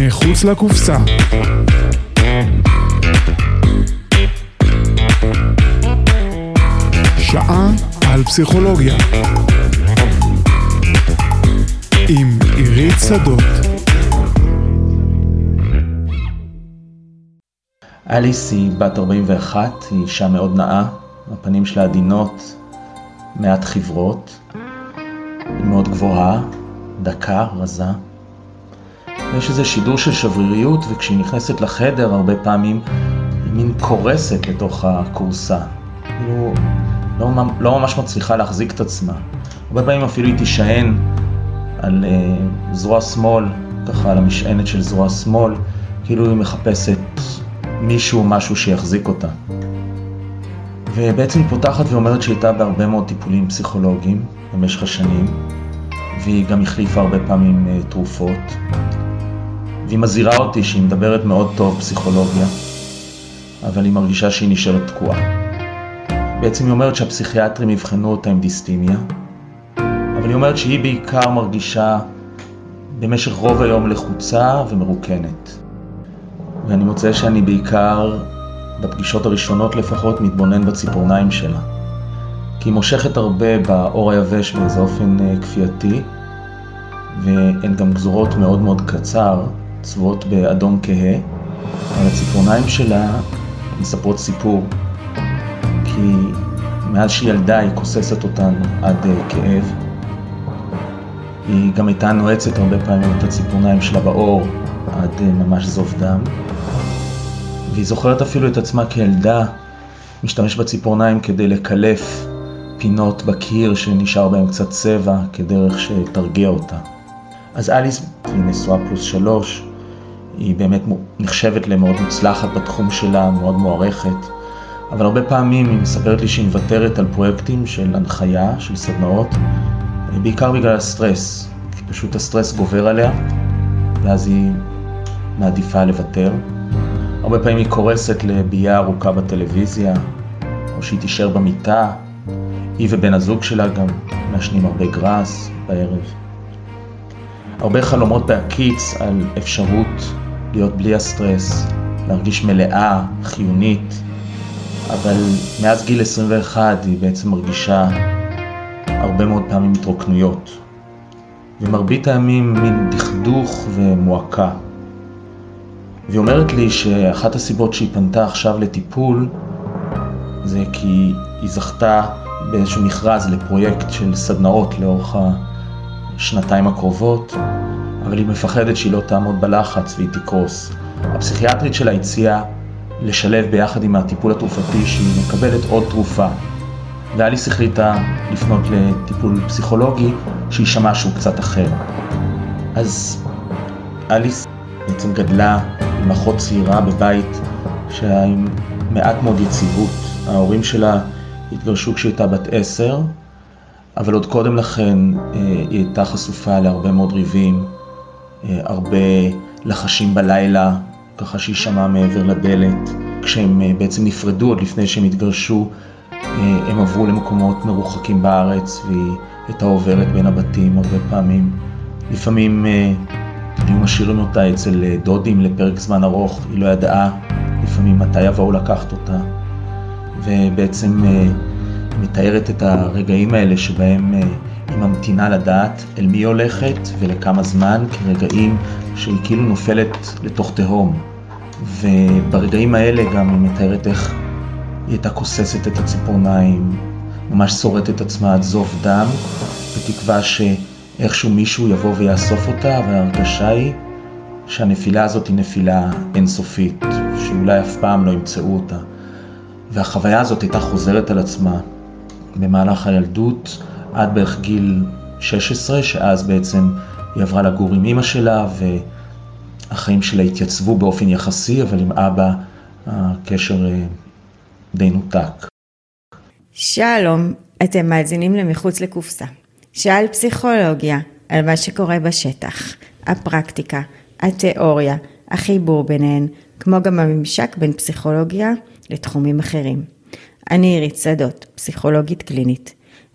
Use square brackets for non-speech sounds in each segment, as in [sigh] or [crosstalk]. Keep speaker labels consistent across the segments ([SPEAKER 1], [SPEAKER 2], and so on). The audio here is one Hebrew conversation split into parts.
[SPEAKER 1] מחוץ לקופסה. שעה על פסיכולוגיה. עם עירית שדות.
[SPEAKER 2] אליס היא בת 41, היא אישה מאוד נאה, הפנים שלה עדינות, מעט חברות, היא מאוד גבוהה, דקה, רזה. יש איזה שידור של שבריריות, וכשהיא נכנסת לחדר הרבה פעמים היא מין קורסת לתוך הכורסה. כאילו, לא, לא ממש מצליחה להחזיק את עצמה. הרבה פעמים אפילו היא תישען על uh, זרוע שמאל, ככה על המשענת של זרוע שמאל, כאילו היא מחפשת מישהו, משהו שיחזיק אותה. ובעצם היא פותחת ואומרת שהיא הייתה בהרבה מאוד טיפולים פסיכולוגיים במשך השנים, והיא גם החליפה הרבה פעמים uh, תרופות. והיא מזהירה אותי שהיא מדברת מאוד טוב פסיכולוגיה, אבל היא מרגישה שהיא נשארת תקועה. בעצם היא אומרת שהפסיכיאטרים יבחנו אותה עם דיסטימיה, אבל היא אומרת שהיא בעיקר מרגישה במשך רוב היום לחוצה ומרוקנת. ואני מוצא שאני בעיקר, בפגישות הראשונות לפחות, מתבונן בציפורניים שלה. כי היא מושכת הרבה באור היבש באיזה אופן אה, כפייתי, והן גם גזורות מאוד מאוד קצר, צבועות באדום כהה, אבל הציפורניים שלה מספרות סיפור, כי מאז שהיא ילדה היא כוססת אותן עד uh, כאב. היא גם הייתה נועצת הרבה פעמים את הציפורניים שלה באור עד uh, ממש זוב דם. והיא זוכרת אפילו את עצמה כילדה משתמש בציפורניים כדי לקלף פינות בקיר שנשאר בהם קצת צבע כדרך שתרגיע אותה. אז אליס היא נשואה פלוס שלוש, היא באמת נחשבת למאוד מוצלחת בתחום שלה, מאוד מוערכת, אבל הרבה פעמים היא מספרת לי שהיא מוותרת על פרויקטים של הנחיה, של סדנאות, בעיקר בגלל הסטרס, כי פשוט הסטרס גובר עליה, ואז היא מעדיפה לוותר. הרבה פעמים היא קורסת לבהייה ארוכה בטלוויזיה, או שהיא תישאר במיטה, היא ובן הזוג שלה גם מעשנים הרבה גראס בערב. הרבה חלומות בהקיץ על אפשרות להיות בלי הסטרס, להרגיש מלאה, חיונית, אבל מאז גיל 21 היא בעצם מרגישה הרבה מאוד פעמים התרוקנויות, ומרבית הימים מין דכדוך ומועקה. והיא אומרת לי שאחת הסיבות שהיא פנתה עכשיו לטיפול זה כי היא זכתה באיזשהו מכרז לפרויקט של סדנאות לאורך השנתיים הקרובות, אבל היא מפחדת שהיא לא תעמוד בלחץ והיא תקרוס. הפסיכיאטרית שלה הציעה לשלב ביחד עם הטיפול התרופתי שהיא מקבלת עוד תרופה. ואליס החליטה לפנות לטיפול פסיכולוגי שיישמע שהוא קצת אחר. אז אליס בעצם גדלה עם אחות צעירה בבית שהיה עם מעט מאוד יציבות. ההורים שלה התגרשו כשהיא הייתה בת עשר, אבל עוד קודם לכן אה, היא הייתה חשופה להרבה מאוד ריבים, הרבה לחשים בלילה, ככה שהיא שמעה מעבר לדלת. כשהם אה, בעצם נפרדו, עוד לפני שהם התגרשו, הם עברו למקומות מרוחקים בארץ, והיא הייתה עוברת בין הבתים הרבה פעמים. לפעמים היו משאירים אותה אצל דודים לפרק זמן ארוך, היא לא ידעה לפעמים מתי יבואו לקחת אותה. ובעצם מתארת את הרגעים האלה שבהם אה, היא ממתינה לדעת אל מי הולכת ולכמה זמן, כרגעים שהיא כאילו נופלת לתוך תהום. וברגעים האלה גם היא מתארת איך היא הייתה כוססת את הציפורניים, ממש שורטת את עצמה עד זוב דם, בתקווה שאיכשהו מישהו יבוא ויאסוף אותה, וההרגשה היא שהנפילה הזאת היא נפילה אינסופית, שאולי אף פעם לא ימצאו אותה. והחוויה הזאת הייתה חוזרת על עצמה במהלך הילדות עד בערך גיל 16, שאז בעצם היא עברה לגור עם אימא שלה והחיים שלה התייצבו באופן יחסי, אבל עם אבא הקשר אה, די נותק.
[SPEAKER 3] שלום, אתם מאזינים למחוץ לקופסה. שאל פסיכולוגיה על מה שקורה בשטח, הפרקטיקה, התיאוריה, החיבור ביניהן, כמו גם הממשק בין פסיכולוגיה לתחומים אחרים. אני עירית שדות, פסיכולוגית קלינית,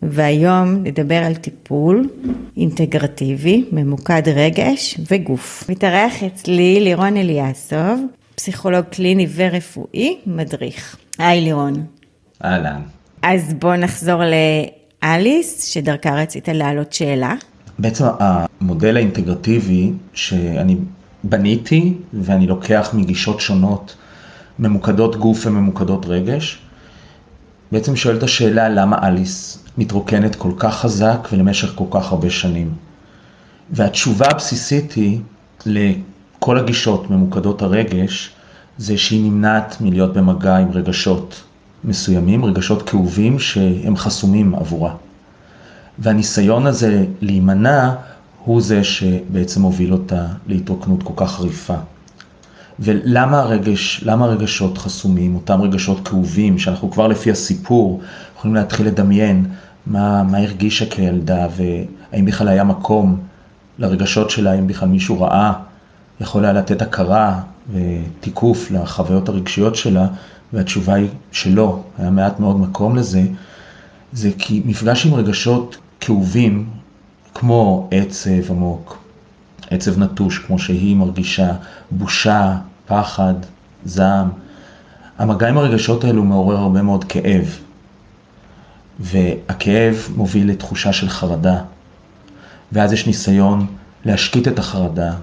[SPEAKER 3] והיום נדבר על טיפול אינטגרטיבי, ממוקד רגש וגוף. מתארח אצלי לירון אליאסוב, פסיכולוג קליני ורפואי, מדריך. היי לירון.
[SPEAKER 2] אהלן.
[SPEAKER 3] אז בוא נחזור לאליס, שדרכה רצית להעלות שאלה.
[SPEAKER 2] בעצם המודל האינטגרטיבי שאני בניתי ואני לוקח מגישות שונות, ממוקדות גוף וממוקדות רגש, בעצם שואל את השאלה למה אליס מתרוקנת כל כך חזק ולמשך כל כך הרבה שנים. והתשובה הבסיסית היא לכל הגישות ממוקדות הרגש, זה שהיא נמנעת מלהיות במגע עם רגשות מסוימים, רגשות כאובים שהם חסומים עבורה. והניסיון הזה להימנע הוא זה שבעצם הוביל אותה להתרוקנות כל כך חריפה. ולמה הרגש, למה הרגשות חסומים, אותם רגשות כאובים, שאנחנו כבר לפי הסיפור יכולים להתחיל לדמיין מה, מה הרגישה כילדה, והאם בכלל היה מקום לרגשות שלה, האם בכלל מישהו ראה, יכול היה לתת הכרה ותיקוף לחוויות הרגשיות שלה, והתשובה היא שלא, היה מעט מאוד מקום לזה, זה כי מפגש עם רגשות כאובים, כמו עצב עמוק, עצב נטוש, כמו שהיא מרגישה, בושה, פחד, זעם. המגע עם הרגשות האלו מעורר הרבה מאוד כאב, והכאב מוביל לתחושה של חרדה, ואז יש ניסיון להשקיט את החרדה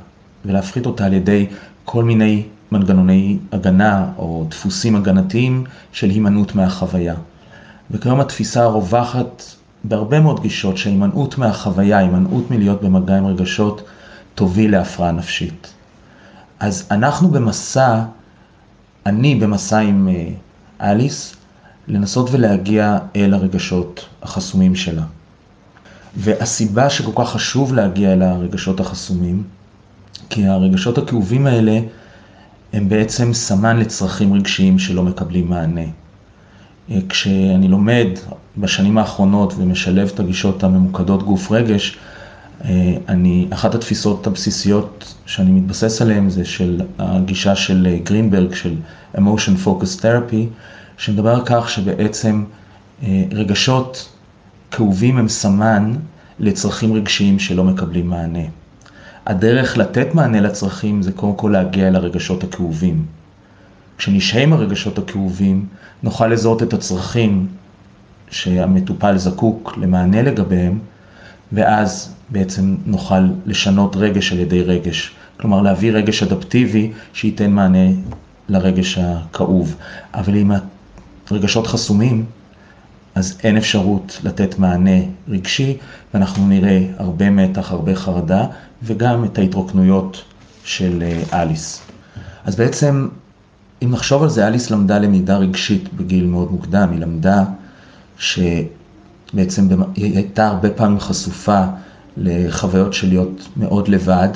[SPEAKER 2] ולהפחית אותה על ידי כל מיני מנגנוני הגנה או דפוסים הגנתיים של הימנעות מהחוויה. וכיום התפיסה הרווחת בהרבה מאוד גישות שההימנעות מהחוויה, הימנעות מלהיות במגע עם רגשות, תוביל להפרעה נפשית. אז אנחנו במסע, אני במסע עם אה, אליס, לנסות ולהגיע אל הרגשות החסומים שלה. והסיבה שכל כך חשוב להגיע אל הרגשות החסומים, כי הרגשות הכאובים האלה הם בעצם סמן לצרכים רגשיים שלא מקבלים מענה. אה, כשאני לומד בשנים האחרונות ומשלב את הגישות הממוקדות גוף רגש, אני, אחת התפיסות הבסיסיות שאני מתבסס עליהן זה של הגישה של אה, גרינברג, של emotion focus therapy, שמדבר על כך שבעצם רגשות כאובים הם סמן לצרכים רגשיים שלא מקבלים מענה. הדרך לתת מענה לצרכים זה קודם כל להגיע אל הרגשות הכאובים. כשנשהה עם הרגשות הכאובים, נוכל לזהות את הצרכים שהמטופל זקוק למענה לגביהם, ואז בעצם נוכל לשנות רגש על ידי רגש. כלומר, להביא רגש אדפטיבי שייתן מענה לרגש הכאוב. אבל אם הרגשות חסומים, אז אין אפשרות לתת מענה רגשי, ואנחנו נראה הרבה מתח, הרבה חרדה, וגם את ההתרוקנויות של אה, אליס. אז בעצם, אם נחשוב על זה, אליס למדה למידה רגשית בגיל מאוד מוקדם, היא למדה שבעצם היא הייתה הרבה פעמים חשופה לחוויות של להיות מאוד לבד,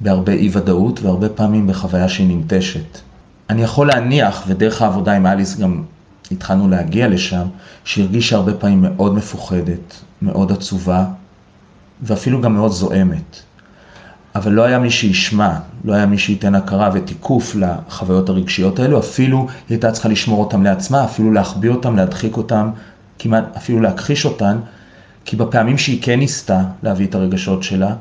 [SPEAKER 2] בהרבה אי ודאות, והרבה פעמים בחוויה שהיא ננטשת. אני יכול להניח, ודרך העבודה עם אליס גם התחלנו להגיע לשם, שהרגישה הרבה פעמים מאוד מפוחדת, מאוד עצובה, ואפילו גם מאוד זועמת. אבל לא היה מי שישמע, לא היה מי שייתן הכרה ותיקוף לחוויות הרגשיות האלו, אפילו היא הייתה צריכה לשמור אותן לעצמה, אפילו להחביא אותן, להדחיק אותן, כמעט אפילו להכחיש אותן, כי בפעמים שהיא כן ניסתה להביא את הרגשות שלה,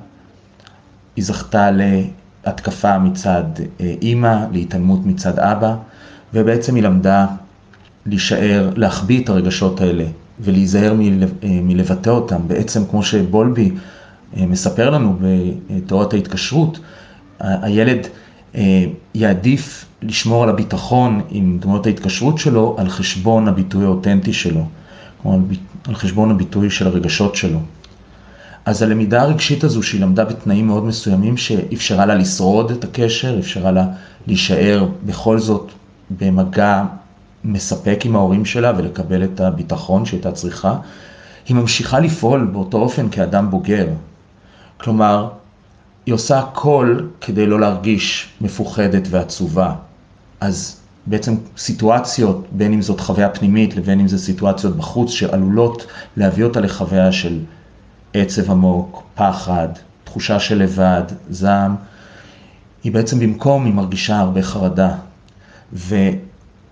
[SPEAKER 2] היא זכתה להתקפה מצד אה, אימא, להתעלמות מצד אבא, ובעצם היא למדה להישאר, להחביא את הרגשות האלה ולהיזהר אה, מלבטא אותם. בעצם כמו שבולבי אה, מספר לנו בתיאוריית ההתקשרות, הילד יעדיף לשמור על הביטחון עם דמויות ההתקשרות שלו על חשבון הביטוי האותנטי שלו, כלומר על חשבון הביטוי של הרגשות שלו. אז הלמידה הרגשית הזו שהיא למדה בתנאים מאוד מסוימים שאפשרה לה לשרוד את הקשר, אפשרה לה להישאר בכל זאת במגע מספק עם ההורים שלה ולקבל את הביטחון שהייתה צריכה, היא ממשיכה לפעול באותו אופן כאדם בוגר. כלומר, היא עושה הכל כדי לא להרגיש מפוחדת ועצובה. אז בעצם סיטואציות, בין אם זאת חוויה פנימית לבין אם זה סיטואציות בחוץ, שעלולות להביא אותה לחוויה של עצב עמוק, פחד, תחושה של לבד, זעם, היא בעצם במקום, היא מרגישה הרבה חרדה. ו...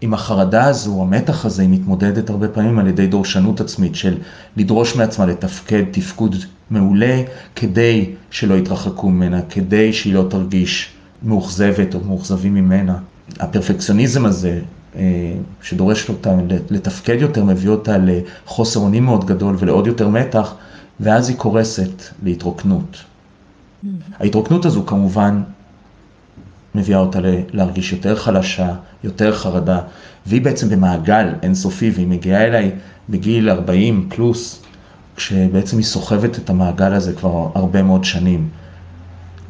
[SPEAKER 2] עם החרדה הזו, המתח הזה, היא מתמודדת הרבה פעמים על ידי דורשנות עצמית של לדרוש מעצמה לתפקד תפקוד מעולה כדי שלא יתרחקו ממנה, כדי שהיא לא תרגיש מאוכזבת או מאוכזבים ממנה. הפרפקציוניזם הזה, אה, שדורש אותה לתפקד יותר, מביא אותה לחוסר אונים מאוד גדול ולעוד יותר מתח, ואז היא קורסת להתרוקנות. Mm-hmm. ההתרוקנות הזו כמובן מביאה אותה להרגיש יותר חלשה, יותר חרדה, והיא בעצם במעגל אינסופי, והיא מגיעה אליי בגיל 40 פלוס, כשבעצם היא סוחבת את המעגל הזה כבר הרבה מאוד שנים.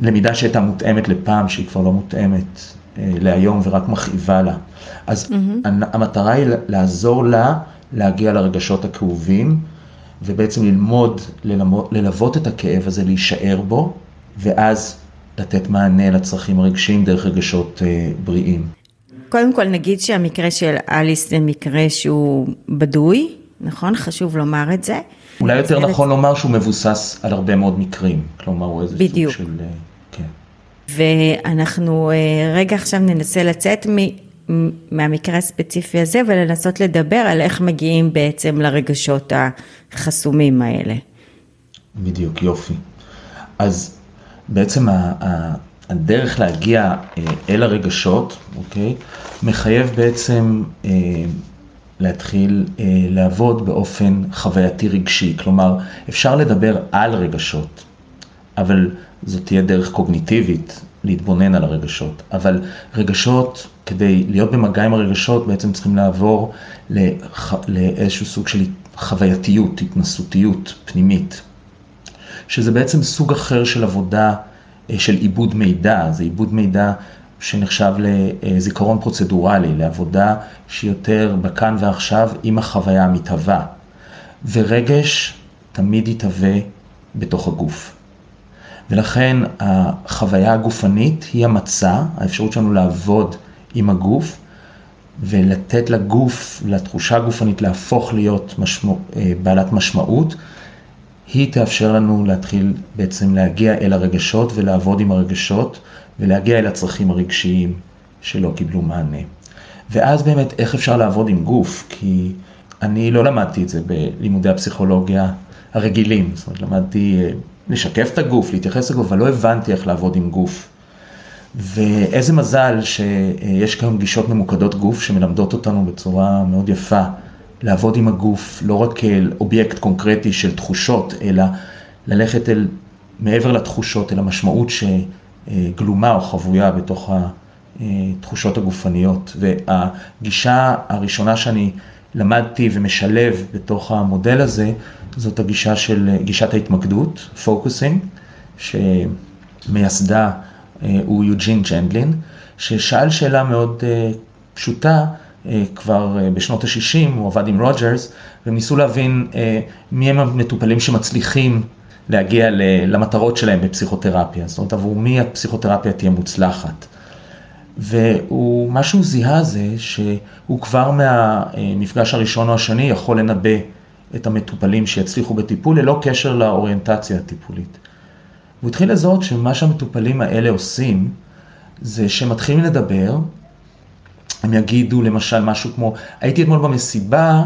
[SPEAKER 2] למידה שהייתה מותאמת לפעם, שהיא כבר לא מותאמת להיום ורק מכאיבה לה. אז mm-hmm. המטרה היא לעזור לה להגיע לרגשות הכאובים, ובעצם ללמוד, ללוות את הכאב הזה, להישאר בו, ואז לתת מענה לצרכים הרגשיים דרך רגשות אה, בריאים.
[SPEAKER 3] קודם כל נגיד שהמקרה של אליס זה מקרה שהוא בדוי, נכון? חשוב לומר את זה.
[SPEAKER 2] אולי יותר נכון לומר שהוא מבוסס על הרבה מאוד מקרים, כלומר הוא איזה
[SPEAKER 3] בדיוק.
[SPEAKER 2] סוג של... אה, כן.
[SPEAKER 3] ואנחנו אה, רגע עכשיו ננסה לצאת. מהמקרה הספציפי הזה ולנסות לדבר על איך מגיעים בעצם לרגשות החסומים האלה.
[SPEAKER 2] בדיוק, יופי. אז בעצם הדרך להגיע אה, אל הרגשות, אוקיי, מחייב בעצם אה, להתחיל לעבוד באופן חווייתי רגשי. כלומר, אפשר לדבר על רגשות, אבל זו תהיה דרך קוגניטיבית להתבונן על הרגשות. אבל רגשות, כדי להיות במגע עם הרגשות, בעצם צריכים לעבור לח... לאיזשהו סוג של חווייתיות, התנסותיות פנימית. שזה בעצם סוג אחר של עבודה אה, של עיבוד מידע, זה עיבוד מידע שנחשב לזיכרון פרוצדורלי, לעבודה שהיא יותר בכאן ועכשיו עם החוויה המתהווה. ורגש תמיד יתהווה בתוך הגוף. ולכן החוויה הגופנית היא המצע, האפשרות שלנו לעבוד עם הגוף ולתת לגוף, לתחושה הגופנית להפוך להיות משמע, אה, בעלת משמעות, היא תאפשר לנו להתחיל בעצם להגיע אל הרגשות ולעבוד עם הרגשות ולהגיע אל הצרכים הרגשיים שלא קיבלו מענה. ואז באמת איך אפשר לעבוד עם גוף, כי אני לא למדתי את זה בלימודי הפסיכולוגיה הרגילים, זאת אומרת למדתי אה, לשקף את הגוף, להתייחס לגוף, אבל לא הבנתי איך לעבוד עם גוף. ואיזה מזל שיש כאן גישות ממוקדות גוף שמלמדות אותנו בצורה מאוד יפה לעבוד עם הגוף, לא רק כאל אובייקט קונקרטי של תחושות, אלא ללכת אל מעבר לתחושות, אל המשמעות שגלומה או חבויה בתוך התחושות הגופניות. והגישה הראשונה שאני למדתי ומשלב בתוך המודל הזה, זאת הגישה של גישת ההתמקדות, focusing, שמייסדה אה, הוא יוג'ין ג'נדלין, ששאל שאלה מאוד אה, פשוטה, אה, כבר בשנות ה-60, הוא עבד עם רוג'רס, והם ניסו להבין מי הם המטופלים שמצליחים להגיע למטרות שלהם בפסיכותרפיה, זאת אומרת עבור מי הפסיכותרפיה תהיה מוצלחת. ומה שהוא זיהה זה שהוא כבר מהמפגש הראשון או השני יכול לנבא את המטופלים שיצליחו בטיפול ללא קשר לאוריינטציה הטיפולית. הוא התחיל לזהות שמה שהמטופלים האלה עושים, זה שהם מתחילים לדבר, הם יגידו למשל משהו כמו, הייתי אתמול במסיבה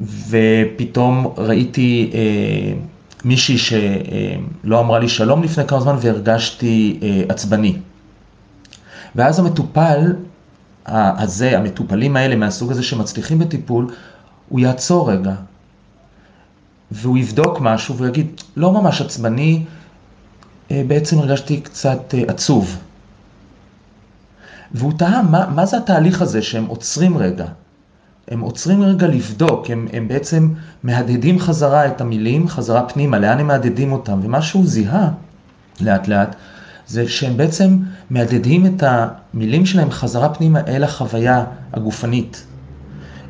[SPEAKER 2] ופתאום ראיתי אה, מישהי שלא אמרה לי שלום לפני כמה זמן והרגשתי אה, עצבני. ואז המטופל הזה, המטופלים האלה מהסוג הזה שמצליחים בטיפול, הוא יעצור רגע, והוא יבדוק משהו והוא יגיד, לא ממש עצבני, אה, בעצם הרגשתי קצת אה, עצוב. והוא תהה, מה, מה זה התהליך הזה שהם עוצרים רגע? הם עוצרים רגע לבדוק, הם, הם בעצם מהדהדים חזרה את המילים, חזרה פנימה, לאן הם מהדהדים אותם, ומה שהוא זיהה לאט לאט, זה שהם בעצם מהדהדים את המילים שלהם חזרה פנימה אל החוויה הגופנית.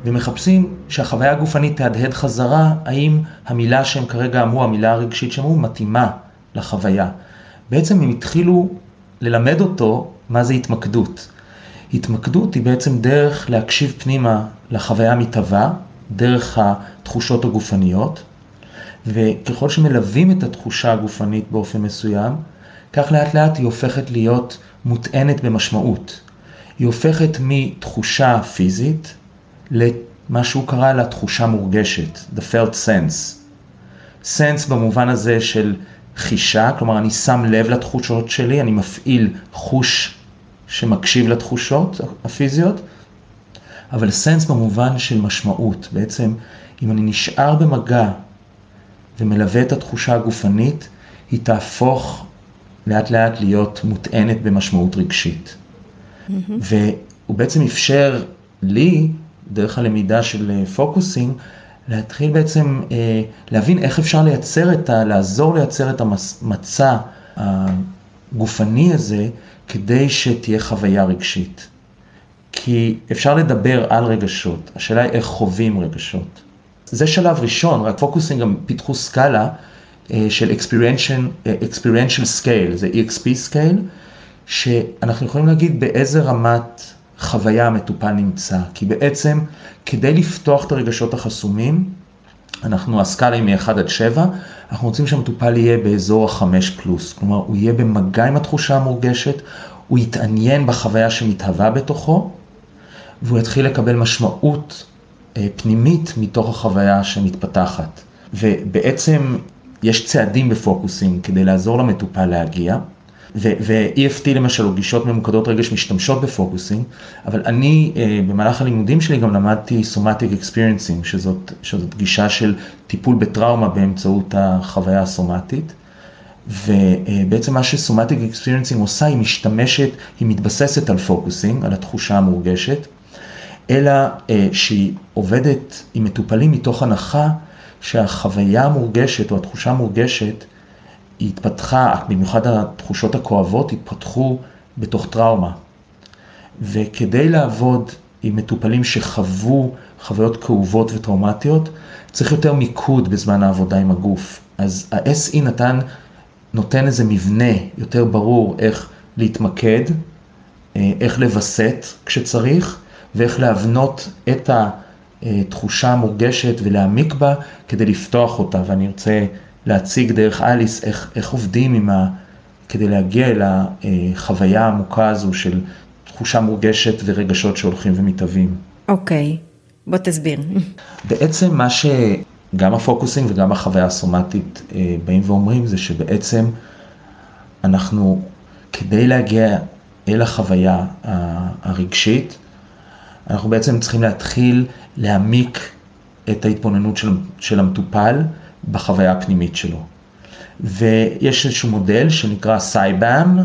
[SPEAKER 2] ומחפשים שהחוויה הגופנית תהדהד חזרה, האם המילה שהם כרגע אמרו, המילה הרגשית שהם אמרו, מתאימה לחוויה. בעצם הם התחילו ללמד אותו מה זה התמקדות. התמקדות היא בעצם דרך להקשיב פנימה לחוויה המתהווה, דרך התחושות הגופניות, וככל שמלווים את התחושה הגופנית באופן מסוים, כך לאט לאט היא הופכת להיות מוטענת במשמעות. היא הופכת מתחושה פיזית למה שהוא קרא לה תחושה מורגשת, the felt sense. sense במובן הזה של חישה, כלומר אני שם לב לתחושות שלי, אני מפעיל חוש שמקשיב לתחושות הפיזיות, אבל סנס במובן של משמעות, בעצם אם אני נשאר במגע ומלווה את התחושה הגופנית, היא תהפוך לאט לאט להיות מוטענת במשמעות רגשית. Mm-hmm. והוא בעצם אפשר לי, דרך הלמידה של פוקוסינג, להתחיל בעצם אה, להבין איך אפשר לייצר את ה... לעזור לייצר את המצע הגופני הזה, כדי שתהיה חוויה רגשית. כי אפשר לדבר על רגשות, השאלה היא איך חווים רגשות. זה שלב ראשון, רק פוקוסינג גם פיתחו סקאלה אה, של experiential, אה, experiential scale, זה EXP scale, שאנחנו יכולים להגיד באיזה רמת חוויה המטופל נמצא. כי בעצם כדי לפתוח את הרגשות החסומים, אנחנו, הסקאלה היא מ-1 עד 7, אנחנו רוצים שהמטופל יהיה באזור ה-5 פלוס. כלומר, הוא יהיה במגע עם התחושה המורגשת, הוא יתעניין בחוויה שמתהווה בתוכו, והוא יתחיל לקבל משמעות אה, פנימית מתוך החוויה שמתפתחת. ובעצם יש צעדים ב-focusing כדי לעזור למטופל להגיע, ו-EFT למשל, או גישות ממוקדות רגש משתמשות ב-focusing, אבל אני אה, במהלך הלימודים שלי גם למדתי somatic experiencing, שזאת, שזאת גישה של טיפול בטראומה באמצעות החוויה הסומטית. ובעצם מה שסומטיק אקספיריינסינג עושה, היא משתמשת, היא מתבססת על focusing, על התחושה המורגשת, אלא אה, שהיא עובדת עם מטופלים מתוך הנחה שהחוויה המורגשת או התחושה המורגשת היא התפתחה, במיוחד התחושות הכואבות, התפתחו בתוך טראומה. וכדי לעבוד עם מטופלים שחוו חוויות כאובות וטראומטיות, צריך יותר מיקוד בזמן העבודה עם הגוף. אז ה-SE נתן, נותן איזה מבנה יותר ברור איך להתמקד, אה, איך לווסת כשצריך, ואיך להבנות את התחושה המורגשת ולהעמיק בה כדי לפתוח אותה. ואני ארצה להציג דרך אליס איך, איך עובדים עם ה... כדי להגיע אל החוויה העמוקה הזו של תחושה מורגשת ורגשות שהולכים ומתהווים.
[SPEAKER 3] אוקיי, okay. בוא תסביר.
[SPEAKER 2] בעצם מה שגם הפוקוסינג וגם החוויה הסומטית אה, באים ואומרים זה שבעצם אנחנו, כדי להגיע אל החוויה הרגשית, אנחנו בעצם צריכים להתחיל להעמיק את ההתבוננות של, של המטופל בחוויה הפנימית שלו. ויש איזשהו מודל שנקרא סייבאם,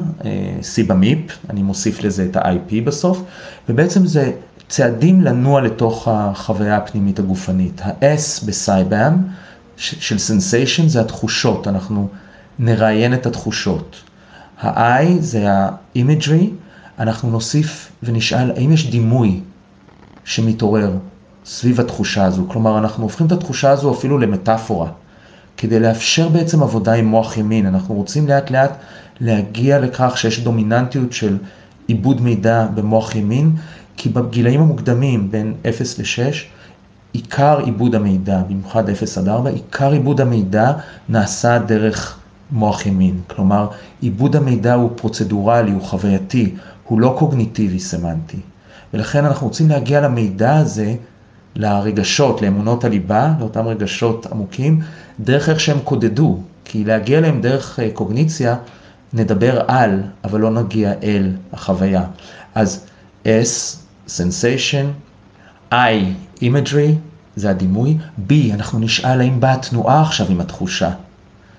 [SPEAKER 2] SIBAM-IP, אני מוסיף לזה את ה-IP בסוף, ובעצם זה צעדים לנוע לתוך החוויה הפנימית הגופנית. ה-S ב-SIBAM של sensation זה התחושות, אנחנו נראיין את התחושות. ה-I זה ה-imagery, אנחנו נוסיף ונשאל האם יש דימוי שמתעורר סביב התחושה הזו, כלומר אנחנו הופכים את התחושה הזו אפילו למטאפורה. כדי לאפשר בעצם עבודה עם מוח ימין. אנחנו רוצים לאט לאט להגיע לכך שיש דומיננטיות של עיבוד מידע במוח ימין, כי בגילאים המוקדמים, בין 0 ל-6, עיקר עיבוד המידע, במיוחד 0 עד 4, עיקר עיבוד המידע נעשה דרך מוח ימין. כלומר, עיבוד המידע הוא פרוצדורלי, הוא חווייתי, הוא לא קוגניטיבי סמנטי. ולכן אנחנו רוצים להגיע למידע הזה לרגשות, לאמונות הליבה, לאותם רגשות עמוקים, דרך איך שהם קודדו. כי להגיע אליהם דרך אה, קוגניציה, נדבר על, אבל לא נגיע אל החוויה. אז S, sensation, I, imagery, זה הדימוי, B, אנחנו נשאל האם באה תנועה עכשיו עם התחושה.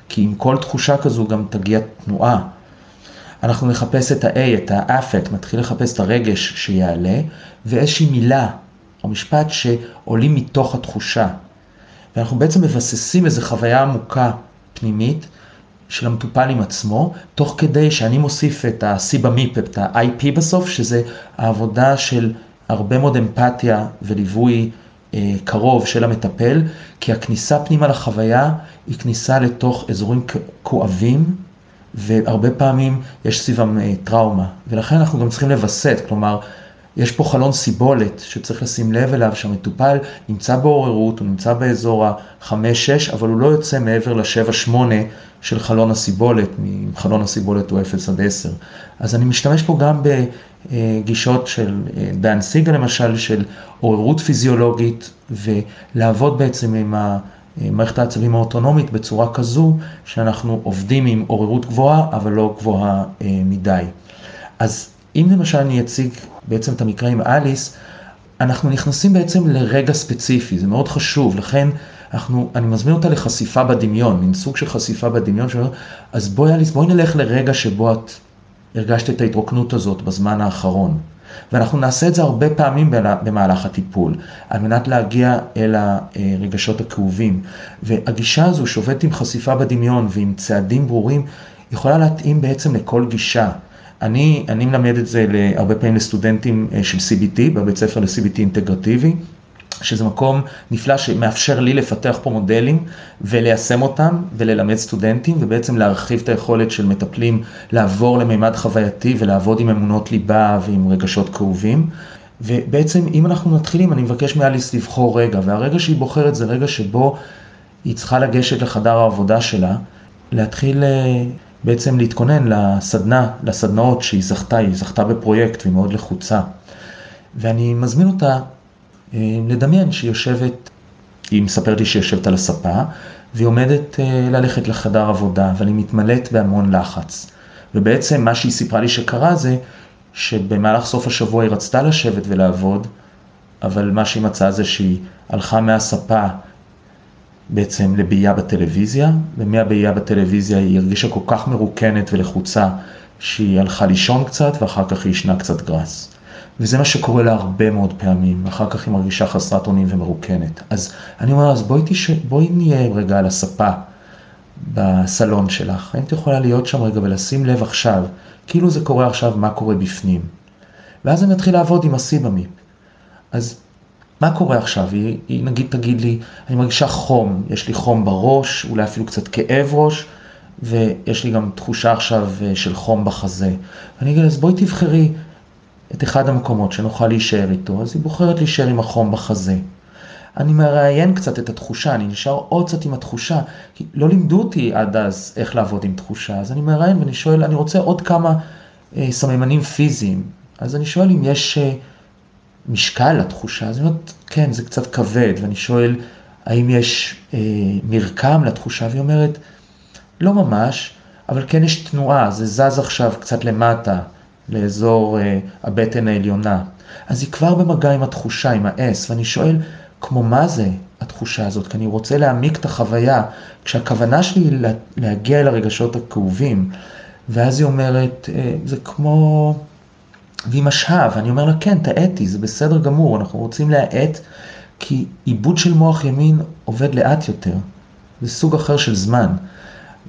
[SPEAKER 2] כי עם כל תחושה כזו גם תגיע תנועה. אנחנו נחפש את ה-A, את האפקט, נתחיל לחפש את הרגש שיעלה, ואיזושהי מילה או משפט שעולים מתוך התחושה. ואנחנו בעצם מבססים איזו חוויה עמוקה פנימית של המטופל עם עצמו, תוך כדי שאני מוסיף את ה-CBMIP, את ה-IP בסוף, שזה העבודה של הרבה מאוד אמפתיה וליווי אה, קרוב של המטפל, כי הכניסה פנימה לחוויה היא כניסה לתוך אזורים כואבים, והרבה פעמים יש סביבם אה, טראומה, ולכן אנחנו גם צריכים לווסת, כלומר, יש פה חלון סיבולת שצריך לשים לב אליו, שהמטופל נמצא בעוררות, הוא נמצא באזור ה-5-6, אבל הוא לא יוצא מעבר ל-7-8 של חלון הסיבולת, חלון הסיבולת הוא 0 עד 10. אז אני משתמש פה גם בגישות של אה, דן סיגה למשל, של עוררות פיזיולוגית, ולעבוד בעצם עם ה... מערכת העצבים האוטונומית בצורה כזו שאנחנו עובדים עם עוררות גבוהה, אבל לא גבוהה אה, מדי. אז אם למשל אני אציג בעצם את המקרה עם אליס, אנחנו נכנסים בעצם לרגע ספציפי, זה מאוד חשוב, לכן אנחנו, אני מזמין אותה לחשיפה בדמיון, מין סוג של חשיפה בדמיון, שאומר, אז בואי אליס, בואי נלך לרגע שבו את הרגשת את ההתרוקנות הזאת בזמן האחרון. ואנחנו נעשה את זה הרבה פעמים במהלך הטיפול, על מנת להגיע אל הרגשות הכאובים. והגישה הזו שעובדת עם חשיפה בדמיון ועם צעדים ברורים, יכולה להתאים בעצם לכל גישה. אני, אני מלמד את זה הרבה פעמים לסטודנטים אה, של CBT, בבית ספר ל-CBT אינטגרטיבי. שזה מקום נפלא שמאפשר לי לפתח פה מודלים וליישם אותם וללמד סטודנטים ובעצם להרחיב את היכולת של מטפלים לעבור למימד חווייתי ולעבוד עם אמונות ליבה ועם רגשות כאובים. ובעצם אם אנחנו מתחילים, אני מבקש מאליס לבחור רגע, והרגע שהיא בוחרת זה רגע שבו היא צריכה לגשת לחדר העבודה שלה, להתחיל אה, בעצם להתכונן לסדנה, לסדנאות שהיא זכתה, היא זכתה בפרויקט והיא מאוד לחוצה. ואני מזמין אותה אה, לדמיין שהיא יושבת, היא מספרת לי שהיא יושבת על הספה, והיא עומדת אה, ללכת לחדר עבודה, אבל היא מתמלאת בהמון לחץ. ובעצם מה שהיא סיפרה לי שקרה זה שבמהלך סוף השבוע היא רצתה לשבת ולעבוד, אבל מה שהיא מצאה זה שהיא הלכה מהספה בעצם לבעייה בטלוויזיה, ומהבעייה בטלוויזיה היא הרגישה כל כך מרוקנת ולחוצה שהיא הלכה לישון קצת ואחר כך היא ישנה קצת גרס. וזה מה שקורה לה הרבה מאוד פעמים, אחר כך היא מרגישה חסרת אונים ומרוקנת. אז אני אומר, אז בואי, תש... בואי נהיה רגע על הספה בסלון שלך, האם את יכולה להיות שם רגע ולשים לב עכשיו, כאילו זה קורה עכשיו, מה קורה בפנים. ואז אני מתחיל לעבוד עם הסיבמיפ. אז מה קורה עכשיו? היא, היא נגיד תגיד לי, אני מרגישה חום, יש לי חום בראש, אולי אפילו קצת כאב ראש, ויש לי גם תחושה עכשיו אה, של חום בחזה. ואני אגיד, אז בואי תבחרי את אחד המקומות שנוכל להישאר איתו, אז היא בוחרת להישאר עם החום בחזה. אני מראיין קצת את התחושה, אני נשאר עוד קצת עם התחושה, כי לא לימדו אותי עד אז איך לעבוד עם תחושה, אז אני מראיין ואני שואל, אני רוצה עוד כמה אה, סממנים פיזיים, אז אני שואל אם יש אה, משקל לתחושה, אז אני אומרת, כן, זה קצת כבד, ואני שואל, האם יש אה, מרקם לתחושה, והיא אומרת, לא ממש, אבל כן יש תנועה, זה זז עכשיו קצת למטה, לאזור אה, הבטן העליונה. אז היא כבר במגע עם התחושה, עם ה-S, ואני שואל, כמו מה זה התחושה הזאת? כי אני רוצה להעמיק את החוויה, כשהכוונה שלי היא להגיע אל הרגשות הכאובים. ואז היא אומרת, אה, זה כמו... והיא משהה, ואני אומר לה, כן, תאטי, זה בסדר גמור, אנחנו רוצים להאט, כי עיבוד של מוח ימין עובד לאט יותר, זה סוג אחר של זמן.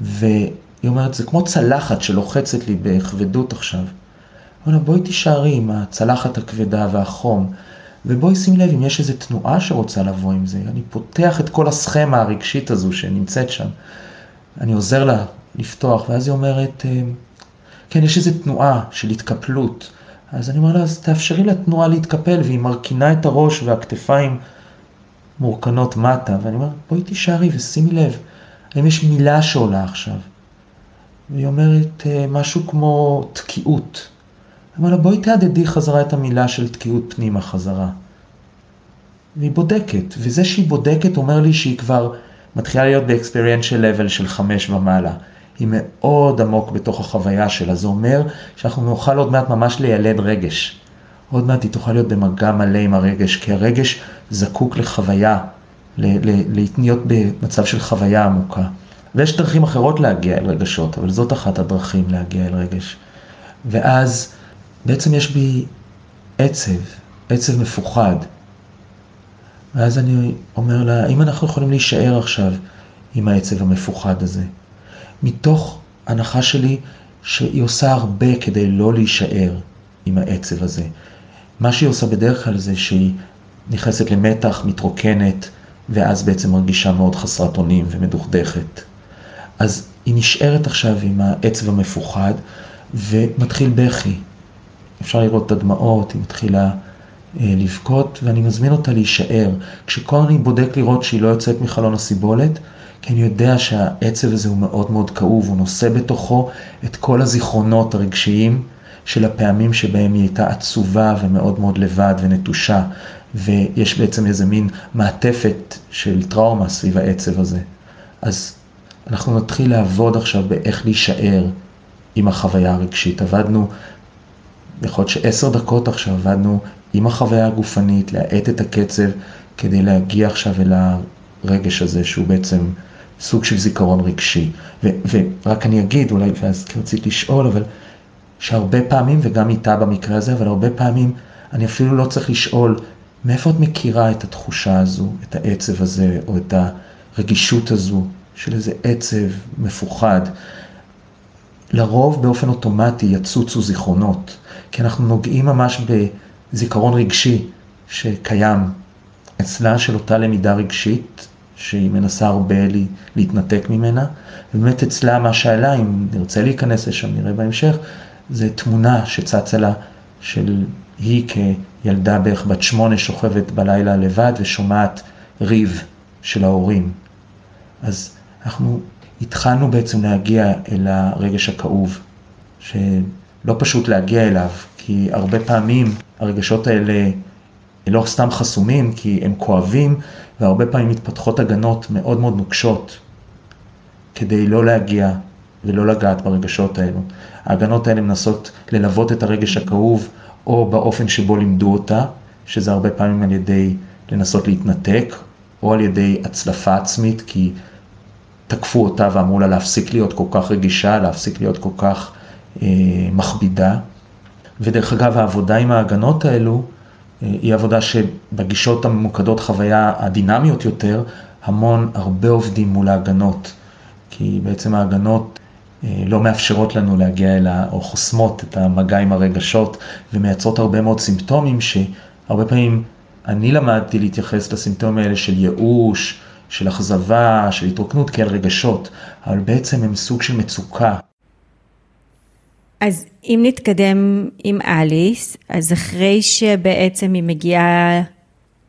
[SPEAKER 2] והיא אומרת, זה כמו צלחת שלוחצת לי בכבדות עכשיו. אומר לה, בואי תישארי עם הצלחת הכבדה והחום, ובואי שים לב אם יש איזו תנועה שרוצה לבוא עם זה. אני פותח את כל הסכמה הרגשית הזו שנמצאת שם. אני עוזר לה לפתוח, ואז היא אומרת, אה, כן, יש איזו תנועה של התקפלות. אז אני אומר לה, אז תאפשרי לתנועה להתקפל, והיא מרכינה את הראש והכתפיים מורכנות מטה, ואני אומר, בואי תישארי ושימי לב, האם יש מילה שעולה עכשיו? והיא אומרת אה, משהו כמו תקיעות. אמר לה, בואי תהדהדי חזרה את המילה של תקיעות פנימה חזרה. והיא בודקת, וזה שהיא בודקת אומר לי שהיא כבר מתחילה להיות באקספריאנשל לבל של חמש ומעלה. היא מאוד עמוק בתוך החוויה שלה, זה אומר שאנחנו נוכל עוד מעט ממש לילד רגש. עוד מעט היא תוכל להיות במגע מלא עם הרגש, כי הרגש זקוק לחוויה, להיות במצב של חוויה עמוקה. ויש דרכים אחרות להגיע אל רגשות, אבל זאת אחת הדרכים להגיע אל רגש. ואז בעצם יש בי עצב, עצב מפוחד. ואז אני אומר לה, האם אנחנו יכולים להישאר עכשיו עם העצב המפוחד הזה? מתוך הנחה שלי שהיא עושה הרבה כדי לא להישאר עם העצב הזה. מה שהיא עושה בדרך כלל זה שהיא נכנסת למתח, מתרוקנת, ואז בעצם מרגישה מאוד חסרת אונים ומדוכדכת. אז היא נשארת עכשיו עם העצב המפוחד, ומתחיל בכי. אפשר לראות את הדמעות, היא מתחילה אה, לבכות, ואני מזמין אותה להישאר. כשכל אני בודק לראות שהיא לא יוצאת מחלון הסיבולת, כי אני יודע שהעצב הזה הוא מאוד מאוד כאוב, הוא נושא בתוכו את כל הזיכרונות הרגשיים של הפעמים שבהם היא הייתה עצובה ומאוד מאוד לבד ונטושה, ויש בעצם איזה מין מעטפת של טראומה סביב העצב הזה. אז אנחנו נתחיל לעבוד עכשיו באיך להישאר עם החוויה הרגשית. עבדנו, יכול להיות שעשר דקות עכשיו עבדנו עם החוויה הגופנית, להאט את הקצב כדי להגיע עכשיו אל הרגש הזה שהוא בעצם סוג של זיכרון רגשי. ו- ורק אני אגיד, אולי, ואז רציתי לשאול, אבל שהרבה פעמים, וגם איתה במקרה הזה, אבל הרבה פעמים אני אפילו לא צריך לשאול מאיפה את מכירה את התחושה הזו, את העצב הזה, או את הרגישות הזו של איזה עצב מפוחד. לרוב באופן אוטומטי יצוצו זיכרונות, כי אנחנו נוגעים ממש בזיכרון רגשי שקיים אצלה של אותה למידה רגשית, שהיא מנסה הרבה להתנתק ממנה, ובאמת אצלה מה שעלה, אם נרצה להיכנס לשם, נראה בהמשך, זה תמונה שצצה לה של היא כילדה בערך בת שמונה שוכבת בלילה לבד ושומעת ריב של ההורים. אז אנחנו התחלנו בעצם להגיע אל הרגש הכאוב, שלא פשוט להגיע אליו, כי הרבה פעמים הרגשות האלה לא סתם חסומים, כי הם כואבים, והרבה פעמים מתפתחות הגנות מאוד מאוד נוקשות כדי לא להגיע ולא לגעת ברגשות האלו. ההגנות האלה מנסות ללוות את הרגש הכאוב, או באופן שבו לימדו אותה, שזה הרבה פעמים על ידי לנסות להתנתק, או על ידי הצלפה עצמית, כי תקפו אותה ואמרו לה להפסיק להיות כל כך רגישה, להפסיק להיות כל כך אה, מכבידה. ודרך אגב, העבודה עם ההגנות האלו, היא עבודה שבגישות הממוקדות חוויה הדינמיות יותר, המון, הרבה עובדים מול ההגנות. כי בעצם ההגנות אה, לא מאפשרות לנו להגיע אליה, או חוסמות את המגע עם הרגשות, ומייצרות הרבה מאוד סימפטומים שהרבה פעמים אני למדתי להתייחס לסימפטומים האלה של ייאוש, של אכזבה, של התרוקנות כאל רגשות, אבל בעצם הם סוג של מצוקה.
[SPEAKER 3] אז אם נתקדם עם אליס, אז אחרי שבעצם היא מגיעה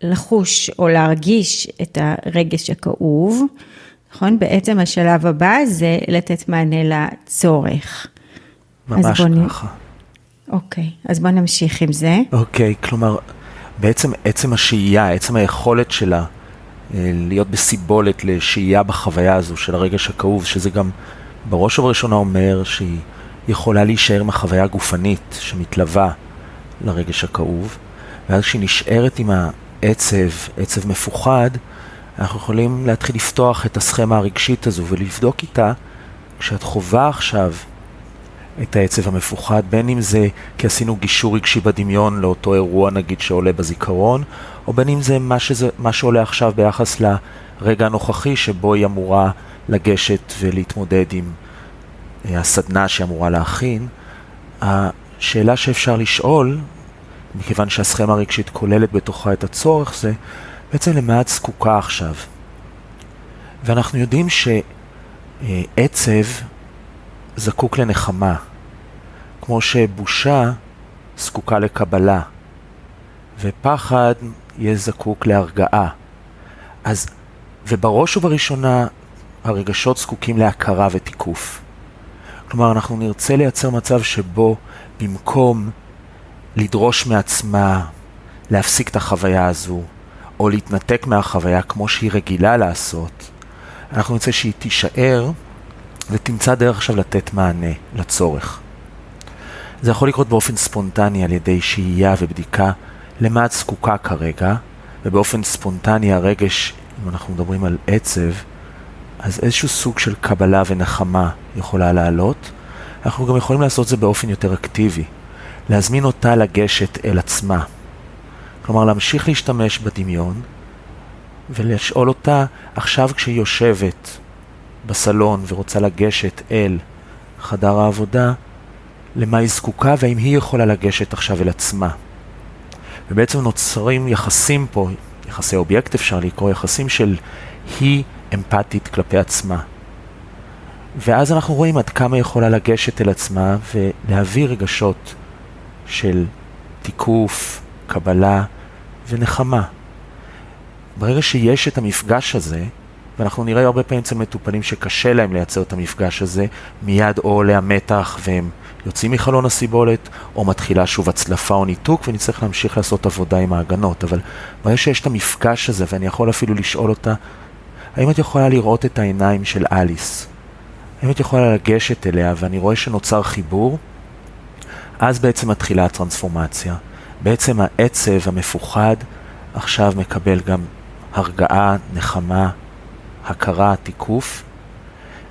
[SPEAKER 3] לחוש או להרגיש את הרגש הכאוב, נכון? בעצם השלב הבא זה לתת מענה לצורך.
[SPEAKER 4] ממש ככה.
[SPEAKER 3] אוקיי, אז בוא נמשיך עם זה.
[SPEAKER 4] אוקיי, כלומר, בעצם עצם השהייה, עצם היכולת שלה אה, להיות בסיבולת לשהייה בחוויה הזו של הרגש הכאוב, שזה גם בראש ובראשונה אומר שהיא יכולה להישאר עם החוויה הגופנית שמתלווה לרגש הכאוב, ואז כשהיא נשארת עם העצב, עצב מפוחד, אנחנו יכולים להתחיל לפתוח את הסכמה הרגשית הזו ולבדוק איתה כשאת חווה עכשיו את העצב המפוחד, בין אם זה כי עשינו גישור רגשי בדמיון לאותו אירוע נגיד שעולה בזיכרון, או בין אם זה מה, שזה, מה שעולה עכשיו ביחס לרגע הנוכחי שבו היא אמורה לגשת ולהתמודד עם הסדנה שהיא אמורה להכין. השאלה שאפשר לשאול, מכיוון שהסכמה הרגשית כוללת בתוכה את הצורך, זה בעצם למה את זקוקה עכשיו. ואנחנו יודעים שעצב זקוק לנחמה, כמו שבושה זקוקה לקבלה, ופחד יהיה זקוק להרגעה. אז, ובראש ובראשונה, הרגשות זקוקים להכרה ותיקוף. כלומר, אנחנו נרצה לייצר מצב שבו במקום לדרוש מעצמה להפסיק את החוויה הזו, או להתנתק מהחוויה כמו שהיא רגילה לעשות, אנחנו נרצה שהיא תישאר ותמצא דרך עכשיו לתת מענה לצורך. זה יכול לקרות באופן ספונטני על ידי שהייה ובדיקה למה את זקוקה כרגע, ובאופן ספונטני הרגש, אם אנחנו מדברים על עצב, אז איזשהו סוג של קבלה ונחמה יכולה לעלות. אנחנו גם יכולים לעשות זה באופן יותר אקטיבי, להזמין אותה לגשת אל עצמה. כלומר, להמשיך להשתמש בדמיון ולשאול אותה עכשיו כשהיא יושבת בסלון ורוצה לגשת אל חדר העבודה, למה היא זקוקה והאם היא יכולה לגשת עכשיו אל עצמה. ובעצם נוצרים יחסים פה, יחסי אובייקט אפשר לקרוא, יחסים של היא אמפתית כלפי עצמה. ואז אנחנו רואים עד כמה יכולה לגשת אל עצמה ולהביא רגשות
[SPEAKER 2] של תיקוף, קבלה ונחמה. ברגע שיש את המפגש הזה, ואנחנו נראה הרבה פעמים אצל מטופלים שקשה להם לייצר את המפגש הזה, מיד או עולה המתח והם יוצאים מחלון הסיבולת, או מתחילה שוב הצלפה או ניתוק, ונצטרך להמשיך לעשות עבודה עם ההגנות. אבל ברגע שיש את המפגש הזה, ואני יכול אפילו לשאול אותה, האם את יכולה לראות את העיניים של אליס? האם את יכולה לגשת אליה, ואני רואה שנוצר חיבור? אז בעצם מתחילה הטרנספורמציה. בעצם העצב המפוחד עכשיו מקבל גם הרגעה, נחמה, הכרה, תיקוף,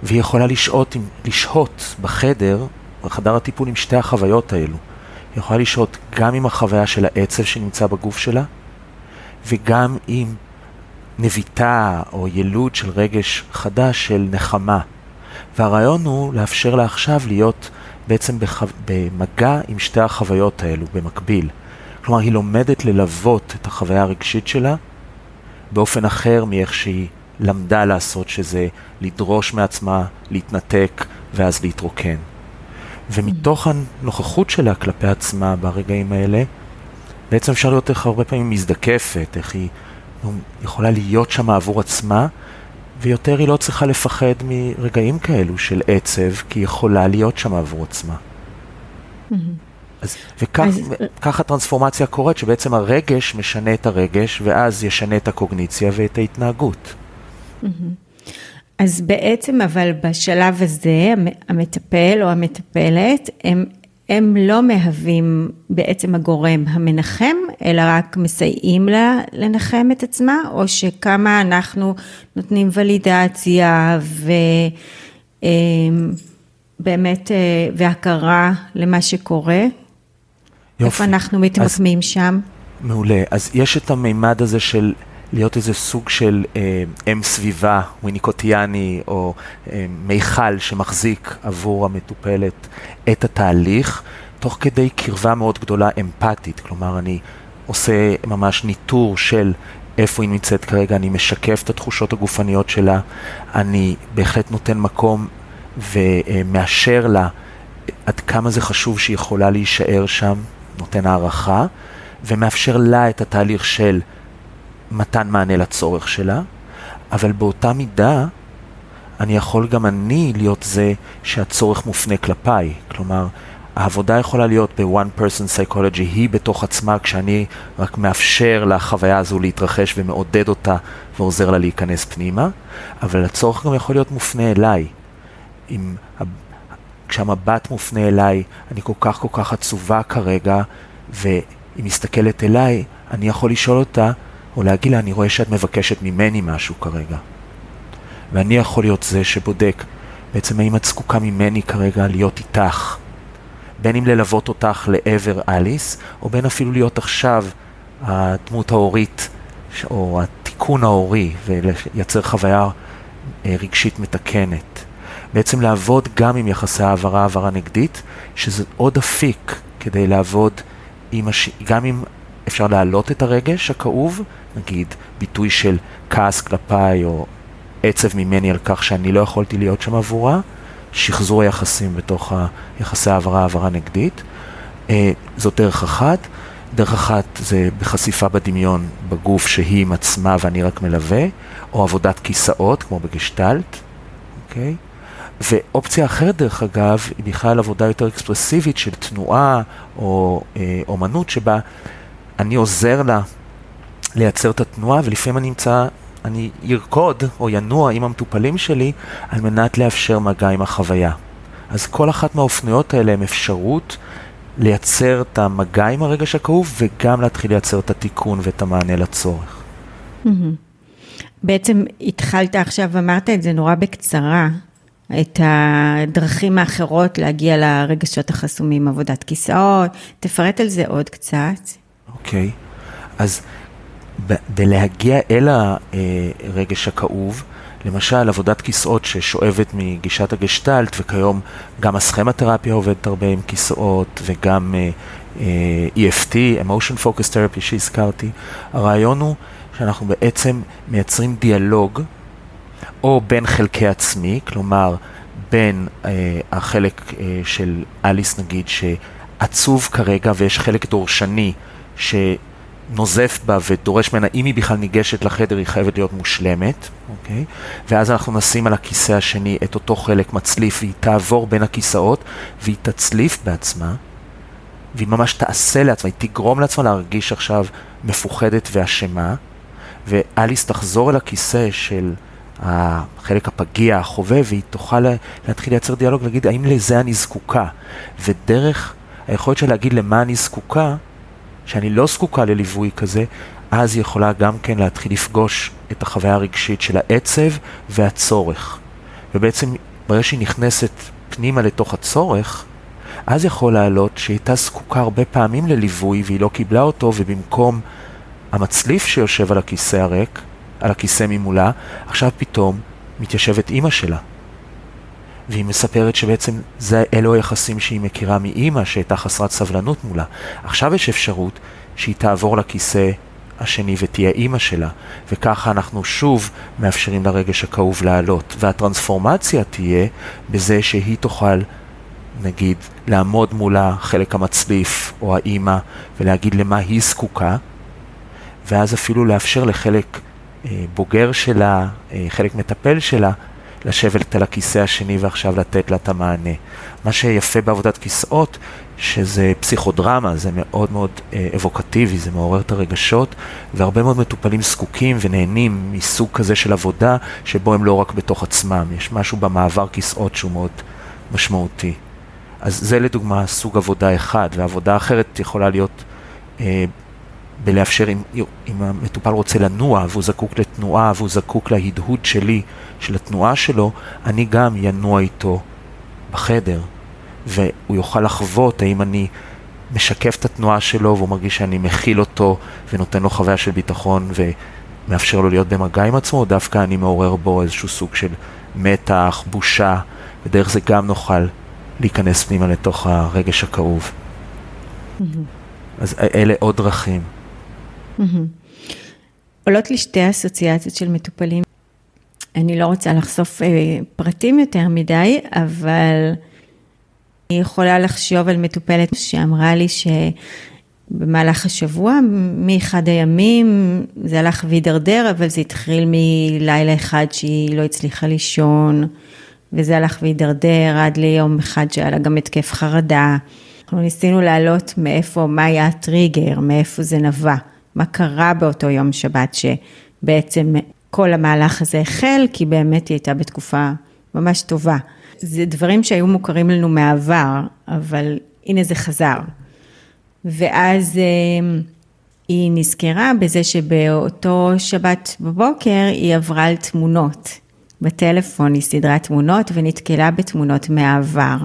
[SPEAKER 2] והיא יכולה לשהות, לשהות בחדר, בחדר הטיפול עם שתי החוויות האלו. היא יכולה לשהות גם עם החוויה של העצב שנמצא בגוף שלה, וגם עם נביטה או ילוד של רגש חדש של נחמה. והרעיון הוא לאפשר לה עכשיו להיות בעצם בחו... במגע עם שתי החוויות האלו במקביל. כלומר, היא לומדת ללוות את החוויה הרגשית שלה באופן אחר מאיך שהיא למדה לעשות, שזה לדרוש מעצמה, להתנתק ואז להתרוקן. ומתוך הנוכחות שלה כלפי עצמה ברגעים האלה, בעצם אפשר לראות איך הרבה פעמים מזדקפת, איך היא יכולה להיות שם עבור עצמה, ויותר היא לא צריכה לפחד מרגעים כאלו של עצב, כי היא יכולה להיות שם עבור עצמה. אז, וכך אז... כך הטרנספורמציה קורית, שבעצם הרגש משנה את הרגש, ואז ישנה את הקוגניציה ואת ההתנהגות.
[SPEAKER 3] אז בעצם, אבל בשלב הזה, המטפל או המטפלת, הם, הם לא מהווים בעצם הגורם המנחם, אלא רק מסייעים לה לנחם את עצמה, או שכמה אנחנו נותנים ולידציה ובאמת, אה, והכרה למה שקורה. יופי. איפה אנחנו מתמקמים שם?
[SPEAKER 2] מעולה. אז יש את המימד הזה של להיות איזה סוג של אה, אם סביבה, וויניקוטיאני, או אה, מיכל שמחזיק עבור המטופלת את התהליך, תוך כדי קרבה מאוד גדולה אמפתית. כלומר, אני עושה ממש ניטור של איפה היא נמצאת כרגע, אני משקף את התחושות הגופניות שלה, אני בהחלט נותן מקום ומאשר לה עד כמה זה חשוב שהיא יכולה להישאר שם, נותן הערכה, ומאפשר לה את התהליך של מתן מענה לצורך שלה, אבל באותה מידה אני יכול גם אני להיות זה שהצורך מופנה כלפיי. כלומר, העבודה יכולה להיות ב-one person psychology, היא בתוך עצמה, כשאני רק מאפשר לחוויה הזו להתרחש ומעודד אותה ועוזר לה להיכנס פנימה, אבל הצורך גם יכול להיות מופנה אליי. אם, כשהמבט מופנה אליי, אני כל כך כל כך עצובה כרגע, והיא מסתכלת אליי, אני יכול לשאול אותה, או להגיד לה, אני רואה שאת מבקשת ממני משהו כרגע. ואני יכול להיות זה שבודק, בעצם האם את זקוקה ממני כרגע להיות איתך. בין אם ללוות אותך לעבר אליס, או בין אפילו להיות עכשיו הדמות ההורית, או התיקון ההורי, ולייצר חוויה אה, רגשית מתקנת. בעצם לעבוד גם עם יחסי העברה, העברה נגדית, שזה עוד אפיק כדי לעבוד עם הש... גם אם אפשר להעלות את הרגש הכאוב, נגיד ביטוי של כעס כלפיי או עצב ממני על כך שאני לא יכולתי להיות שם עבורה, שחזור היחסים בתוך יחסי העברה, העברה נגדית. אה, זאת דרך אחת. דרך אחת זה בחשיפה בדמיון בגוף שהיא עם עצמה ואני רק מלווה, או עבודת כיסאות כמו בגשטלט, אוקיי? ואופציה אחרת דרך אגב היא בכלל עבודה יותר אקספרסיבית של תנועה או אה, אומנות שבה אני עוזר לה לייצר את התנועה, ולפעמים אני אמצא, אני ארקוד או ינוע עם המטופלים שלי על מנת לאפשר מגע עם החוויה. אז כל אחת מהאופנויות האלה הן אפשרות לייצר את המגע עם הרגש הכאוב וגם להתחיל לייצר את התיקון ואת המענה לצורך.
[SPEAKER 3] בעצם התחלת עכשיו, אמרת את זה נורא בקצרה, את הדרכים האחרות להגיע לרגשות החסומים, עבודת כיסאות, תפרט על זה עוד קצת.
[SPEAKER 2] אוקיי. אז בלהגיע אל הרגש הכאוב, למשל עבודת כיסאות ששואבת מגישת הגשטלט, וכיום גם הסכמתרפיה עובדת הרבה עם כיסאות, וגם uh, uh, EFT, Emotion Focus Therapy שהזכרתי, הרעיון הוא שאנחנו בעצם מייצרים דיאלוג, או בין חלקי עצמי, כלומר בין uh, החלק uh, של אליס נגיד, ש... עצוב כרגע ויש חלק דורשני שנוזף בה ודורש ממנה, אם היא בכלל ניגשת לחדר היא חייבת להיות מושלמת, אוקיי? ואז אנחנו נשים על הכיסא השני את אותו חלק מצליף והיא תעבור בין הכיסאות והיא תצליף בעצמה והיא ממש תעשה לעצמה, היא תגרום לעצמה להרגיש עכשיו מפוחדת ואשמה ואליס תחזור אל הכיסא של החלק הפגיע, החובב, והיא תוכל להתחיל לייצר דיאלוג, להגיד האם לזה אני זקוקה. ודרך היכולת שלה להגיד למה אני זקוקה, שאני לא זקוקה לליווי כזה, אז היא יכולה גם כן להתחיל לפגוש את החוויה הרגשית של העצב והצורך. ובעצם ברגע שהיא נכנסת פנימה לתוך הצורך, אז יכול לעלות שהיא הייתה זקוקה הרבה פעמים לליווי והיא לא קיבלה אותו, ובמקום המצליף שיושב על הכיסא הריק, על הכיסא ממולה, עכשיו פתאום מתיישבת אימא שלה. והיא מספרת שבעצם זה, אלו היחסים שהיא מכירה מאימא שהייתה חסרת סבלנות מולה. עכשיו יש אפשרות שהיא תעבור לכיסא השני ותהיה אימא שלה, וככה אנחנו שוב מאפשרים לרגש הכאוב לעלות. והטרנספורמציה תהיה בזה שהיא תוכל, נגיד, לעמוד מול החלק המצליף או האימא ולהגיד למה היא זקוקה, ואז אפילו לאפשר לחלק אה, בוגר שלה, אה, חלק מטפל שלה, לשבת על הכיסא השני ועכשיו לתת לה את המענה. מה שיפה בעבודת כיסאות, שזה פסיכודרמה, זה מאוד מאוד אה, אבוקטיבי, זה מעורר את הרגשות, והרבה מאוד מטופלים זקוקים ונהנים מסוג כזה של עבודה, שבו הם לא רק בתוך עצמם, יש משהו במעבר כיסאות שהוא מאוד משמעותי. אז זה לדוגמה סוג עבודה אחד, ועבודה אחרת יכולה להיות אה, בלאפשר, אם, אם המטופל רוצה לנוע והוא זקוק לתנועה והוא זקוק להדהוד שלי, של התנועה שלו, אני גם ינוע איתו בחדר, והוא יוכל לחוות האם אני משקף את התנועה שלו והוא מרגיש שאני מכיל אותו ונותן לו חוויה של ביטחון ומאפשר לו להיות במגע עם עצמו, או דווקא אני מעורר בו איזשהו סוג של מתח, בושה, ודרך זה גם נוכל להיכנס פנימה לתוך הרגש הכאוב. Mm-hmm. אז אלה עוד דרכים.
[SPEAKER 3] עולות לי שתי אסוציאציות של מטופלים. אני לא רוצה לחשוף אה, פרטים יותר מדי, אבל אני יכולה לחשוב על מטופלת שאמרה לי שבמהלך השבוע, מאחד הימים, זה הלך והידרדר, אבל זה התחיל מלילה אחד שהיא לא הצליחה לישון, וזה הלך והידרדר עד ליום אחד שהיה לה גם התקף חרדה. אנחנו ניסינו להעלות מאיפה, מה היה הטריגר, מאיפה זה נבע. מה קרה באותו יום שבת שבעצם כל המהלך הזה החל, כי באמת היא הייתה בתקופה ממש טובה. זה דברים שהיו מוכרים לנו מהעבר, אבל הנה זה חזר. ואז אה, היא נזכרה בזה שבאותו שבת בבוקר היא עברה על תמונות. בטלפון היא סידרה תמונות ונתקלה בתמונות מהעבר.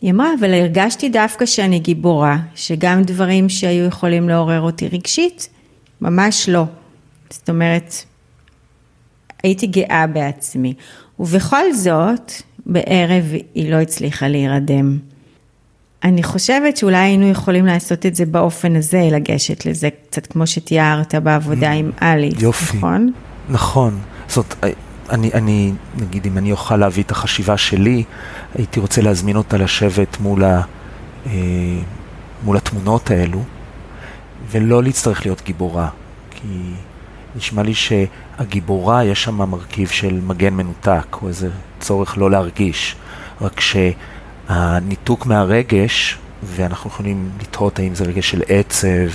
[SPEAKER 3] היא אמרה, אבל הרגשתי דווקא שאני גיבורה, שגם דברים שהיו יכולים לעורר אותי רגשית, ממש לא. זאת אומרת, הייתי גאה בעצמי. ובכל זאת, בערב היא לא הצליחה להירדם. אני חושבת שאולי היינו יכולים לעשות את זה באופן הזה, לגשת לזה, קצת כמו שתיארת בעבודה עם אליס,
[SPEAKER 2] יופי.
[SPEAKER 3] נכון?
[SPEAKER 2] נכון. זאת, אני, אני, נגיד, אם אני אוכל להביא את החשיבה שלי, הייתי רוצה להזמין אותה לשבת מול, ה, אה, מול התמונות האלו, ולא להצטרך להיות גיבורה, כי נשמע לי שהגיבורה, יש שם מרכיב של מגן מנותק, או איזה צורך לא להרגיש, רק שהניתוק מהרגש, ואנחנו יכולים לתהות האם זה רגש של עצב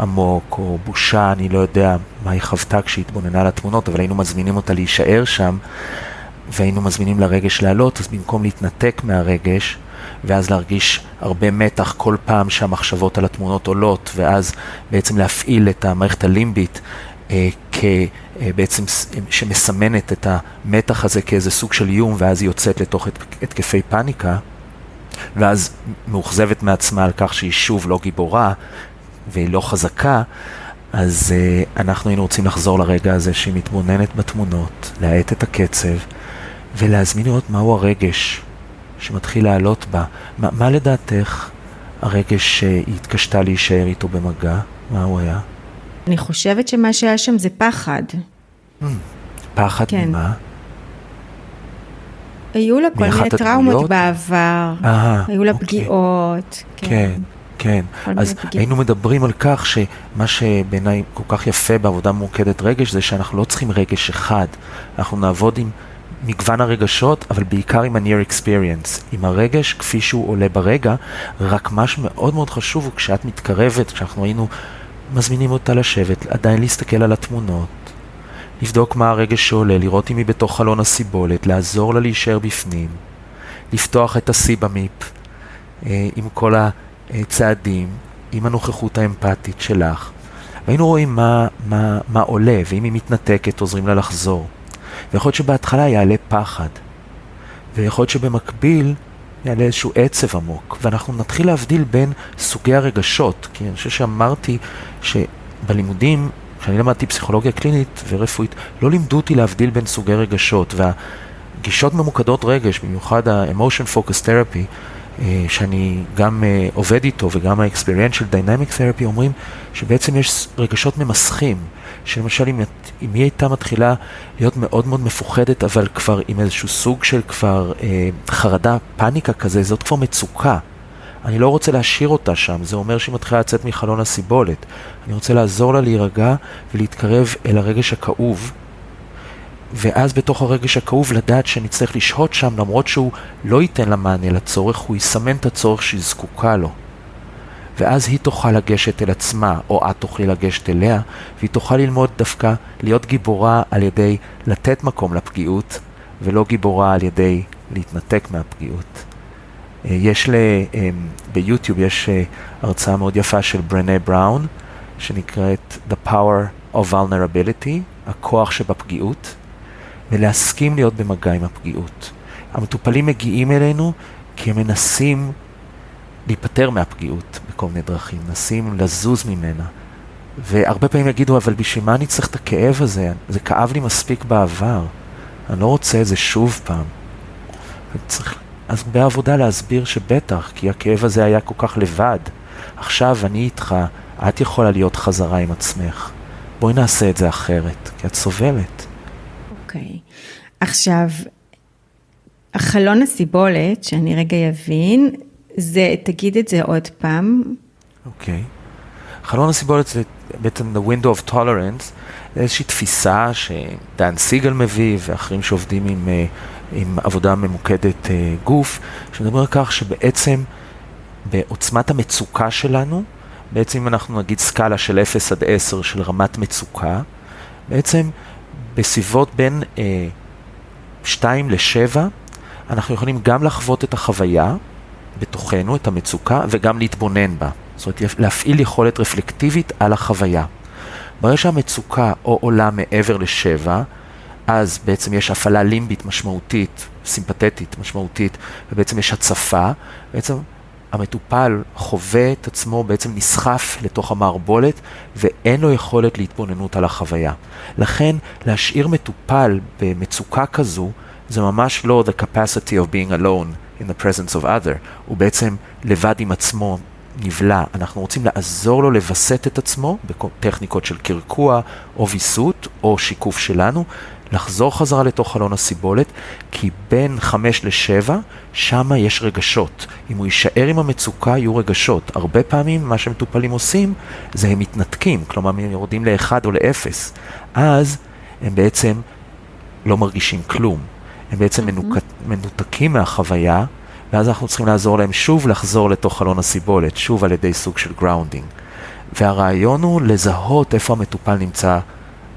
[SPEAKER 2] עמוק, או בושה, אני לא יודע מה היא חוותה כשהיא התבוננה על התמונות, אבל היינו מזמינים אותה להישאר שם, והיינו מזמינים לרגש לעלות, אז במקום להתנתק מהרגש, ואז להרגיש הרבה מתח כל פעם שהמחשבות על התמונות עולות, ואז בעצם להפעיל את המערכת הלימבית אה, כבעצם אה, שמסמנת את המתח הזה כאיזה סוג של איום, ואז היא יוצאת לתוך התקפי פאניקה, ואז מאוכזבת מעצמה על כך שהיא שוב לא גיבורה והיא לא חזקה, אז uh, אנחנו היינו רוצים לחזור לרגע הזה שהיא מתבוננת בתמונות, להאט את הקצב ולהזמין לראות מהו הרגש שמתחיל לעלות בה. מה, מה לדעתך הרגש שהיא התקשתה להישאר איתו במגע? מה הוא היה?
[SPEAKER 3] אני חושבת שמה שהיה שם זה פחד.
[SPEAKER 2] Mm, פחד
[SPEAKER 3] כן.
[SPEAKER 2] ממה?
[SPEAKER 3] היו לה כל מיני טראומות? בעבר,
[SPEAKER 2] אה,
[SPEAKER 3] היו לה
[SPEAKER 2] אוקיי.
[SPEAKER 3] פגיעות.
[SPEAKER 2] כן, כן.
[SPEAKER 3] מיני
[SPEAKER 2] אז
[SPEAKER 3] פגיעות.
[SPEAKER 2] היינו מדברים על כך שמה שבעיניי כל כך יפה בעבודה ממוקדת רגש זה שאנחנו לא צריכים רגש אחד. אנחנו נעבוד עם מגוון הרגשות, אבל בעיקר עם ה-near experience, עם הרגש כפי שהוא עולה ברגע, רק מה שמאוד מאוד חשוב הוא כשאת מתקרבת, כשאנחנו היינו מזמינים אותה לשבת, עדיין להסתכל על התמונות, לבדוק מה הרגש שעולה, לראות אם היא בתוך חלון הסיבולת, לעזור לה להישאר בפנים, לפתוח את הסיבמיפ אה, עם כל הצעדים, עם הנוכחות האמפתית שלך. והיינו רואים מה, מה, מה עולה, ואם היא מתנתקת עוזרים לה לחזור. ויכול להיות שבהתחלה יעלה פחד, ויכול להיות שבמקביל יעלה איזשהו עצב עמוק, ואנחנו נתחיל להבדיל בין סוגי הרגשות, כי אני חושב שאמרתי שבלימודים, כשאני למדתי פסיכולוגיה קלינית ורפואית, לא לימדו אותי להבדיל בין סוגי רגשות, והגישות ממוקדות רגש, במיוחד ה-emotion focus therapy, אה, שאני גם אה, עובד איתו וגם ה-experiential dynamic therapy אומרים שבעצם יש רגשות ממסכים, שלמשל אם, אם היא הייתה מתחילה להיות מאוד מאוד מפוחדת אבל כבר עם איזשהו סוג של כבר אה, חרדה, פאניקה כזה, זאת כבר מצוקה. אני לא רוצה להשאיר אותה שם, זה אומר שהיא מתחילה לצאת מחלון הסיבולת. אני רוצה לעזור לה להירגע ולהתקרב אל הרגש הכאוב, ואז בתוך הרגש הכאוב לדעת שנצטרך לשהות שם למרות שהוא לא ייתן לה מענה לצורך, הוא יסמן את הצורך שהיא זקוקה לו. ואז היא תוכל לגשת אל עצמה, או את תוכלי לגשת אליה, והיא תוכל ללמוד דווקא להיות גיבורה על ידי לתת מקום לפגיעות, ולא גיבורה על ידי להתנתק מהפגיעות. אה, יש ל... אה, ביוטיוב יש אה, הרצאה מאוד יפה של ברנה בראון, שנקראת The Power of Vulnerability, הכוח שבפגיעות, ולהסכים להיות במגע עם הפגיעות. המטופלים מגיעים אלינו כי הם מנסים להיפטר מהפגיעות בכל מיני דרכים, מנסים לזוז ממנה. והרבה פעמים יגידו, אבל בשביל מה אני צריך את הכאב הזה? זה כאב לי מספיק בעבר. אני לא רוצה את זה שוב פעם. וצריך אז בעבודה להסביר שבטח, כי הכאב הזה היה כל כך לבד. עכשיו אני איתך, את יכולה להיות חזרה עם עצמך. בואי נעשה את זה אחרת, כי את סובלת.
[SPEAKER 3] אוקיי. עכשיו, החלון הסיבולת, שאני רגע אבין, זה, תגיד את זה עוד פעם,
[SPEAKER 2] אוקיי. חלון הסיבולת זה בעצם the window of tolerance, זה איזושהי תפיסה שדן סיגל מביא ואחרים שעובדים עם, אה, עם עבודה ממוקדת אה, גוף, שמדבר על כך שבעצם בעוצמת המצוקה שלנו, בעצם אם אנחנו נגיד סקאלה של 0 עד 10 של רמת מצוקה, בעצם בסביבות בין אה, 2 ל-7, אנחנו יכולים גם לחוות את החוויה בתוכנו, את המצוקה, וגם להתבונן בה. זאת אומרת, להפעיל יכולת רפלקטיבית על החוויה. ברגע שהמצוקה או עולה מעבר לשבע, אז בעצם יש הפעלה לימבית משמעותית, סימפתטית משמעותית, ובעצם יש הצפה, בעצם המטופל חווה את עצמו, בעצם נסחף לתוך המערבולת, ואין לו יכולת להתבוננות על החוויה. לכן, להשאיר מטופל במצוקה כזו, זה ממש לא the capacity of being alone in the presence of other, הוא בעצם לבד עם עצמו נבלע. אנחנו רוצים לעזור לו לווסת את עצמו בטכניקות של קרקוע או ויסות או שיקוף שלנו, לחזור חזרה לתוך חלון הסיבולת, כי בין חמש לשבע, שמה יש רגשות. אם הוא יישאר עם המצוקה, יהיו רגשות. הרבה פעמים מה שמטופלים עושים, זה הם מתנתקים, כלומר הם יורדים לאחד או לאפס. אז הם בעצם לא מרגישים כלום. הם בעצם מנוק... מנותקים מהחוויה, ואז אנחנו צריכים לעזור להם שוב לחזור לתוך חלון הסיבולת, שוב על ידי סוג של grounding. והרעיון הוא לזהות איפה המטופל נמצא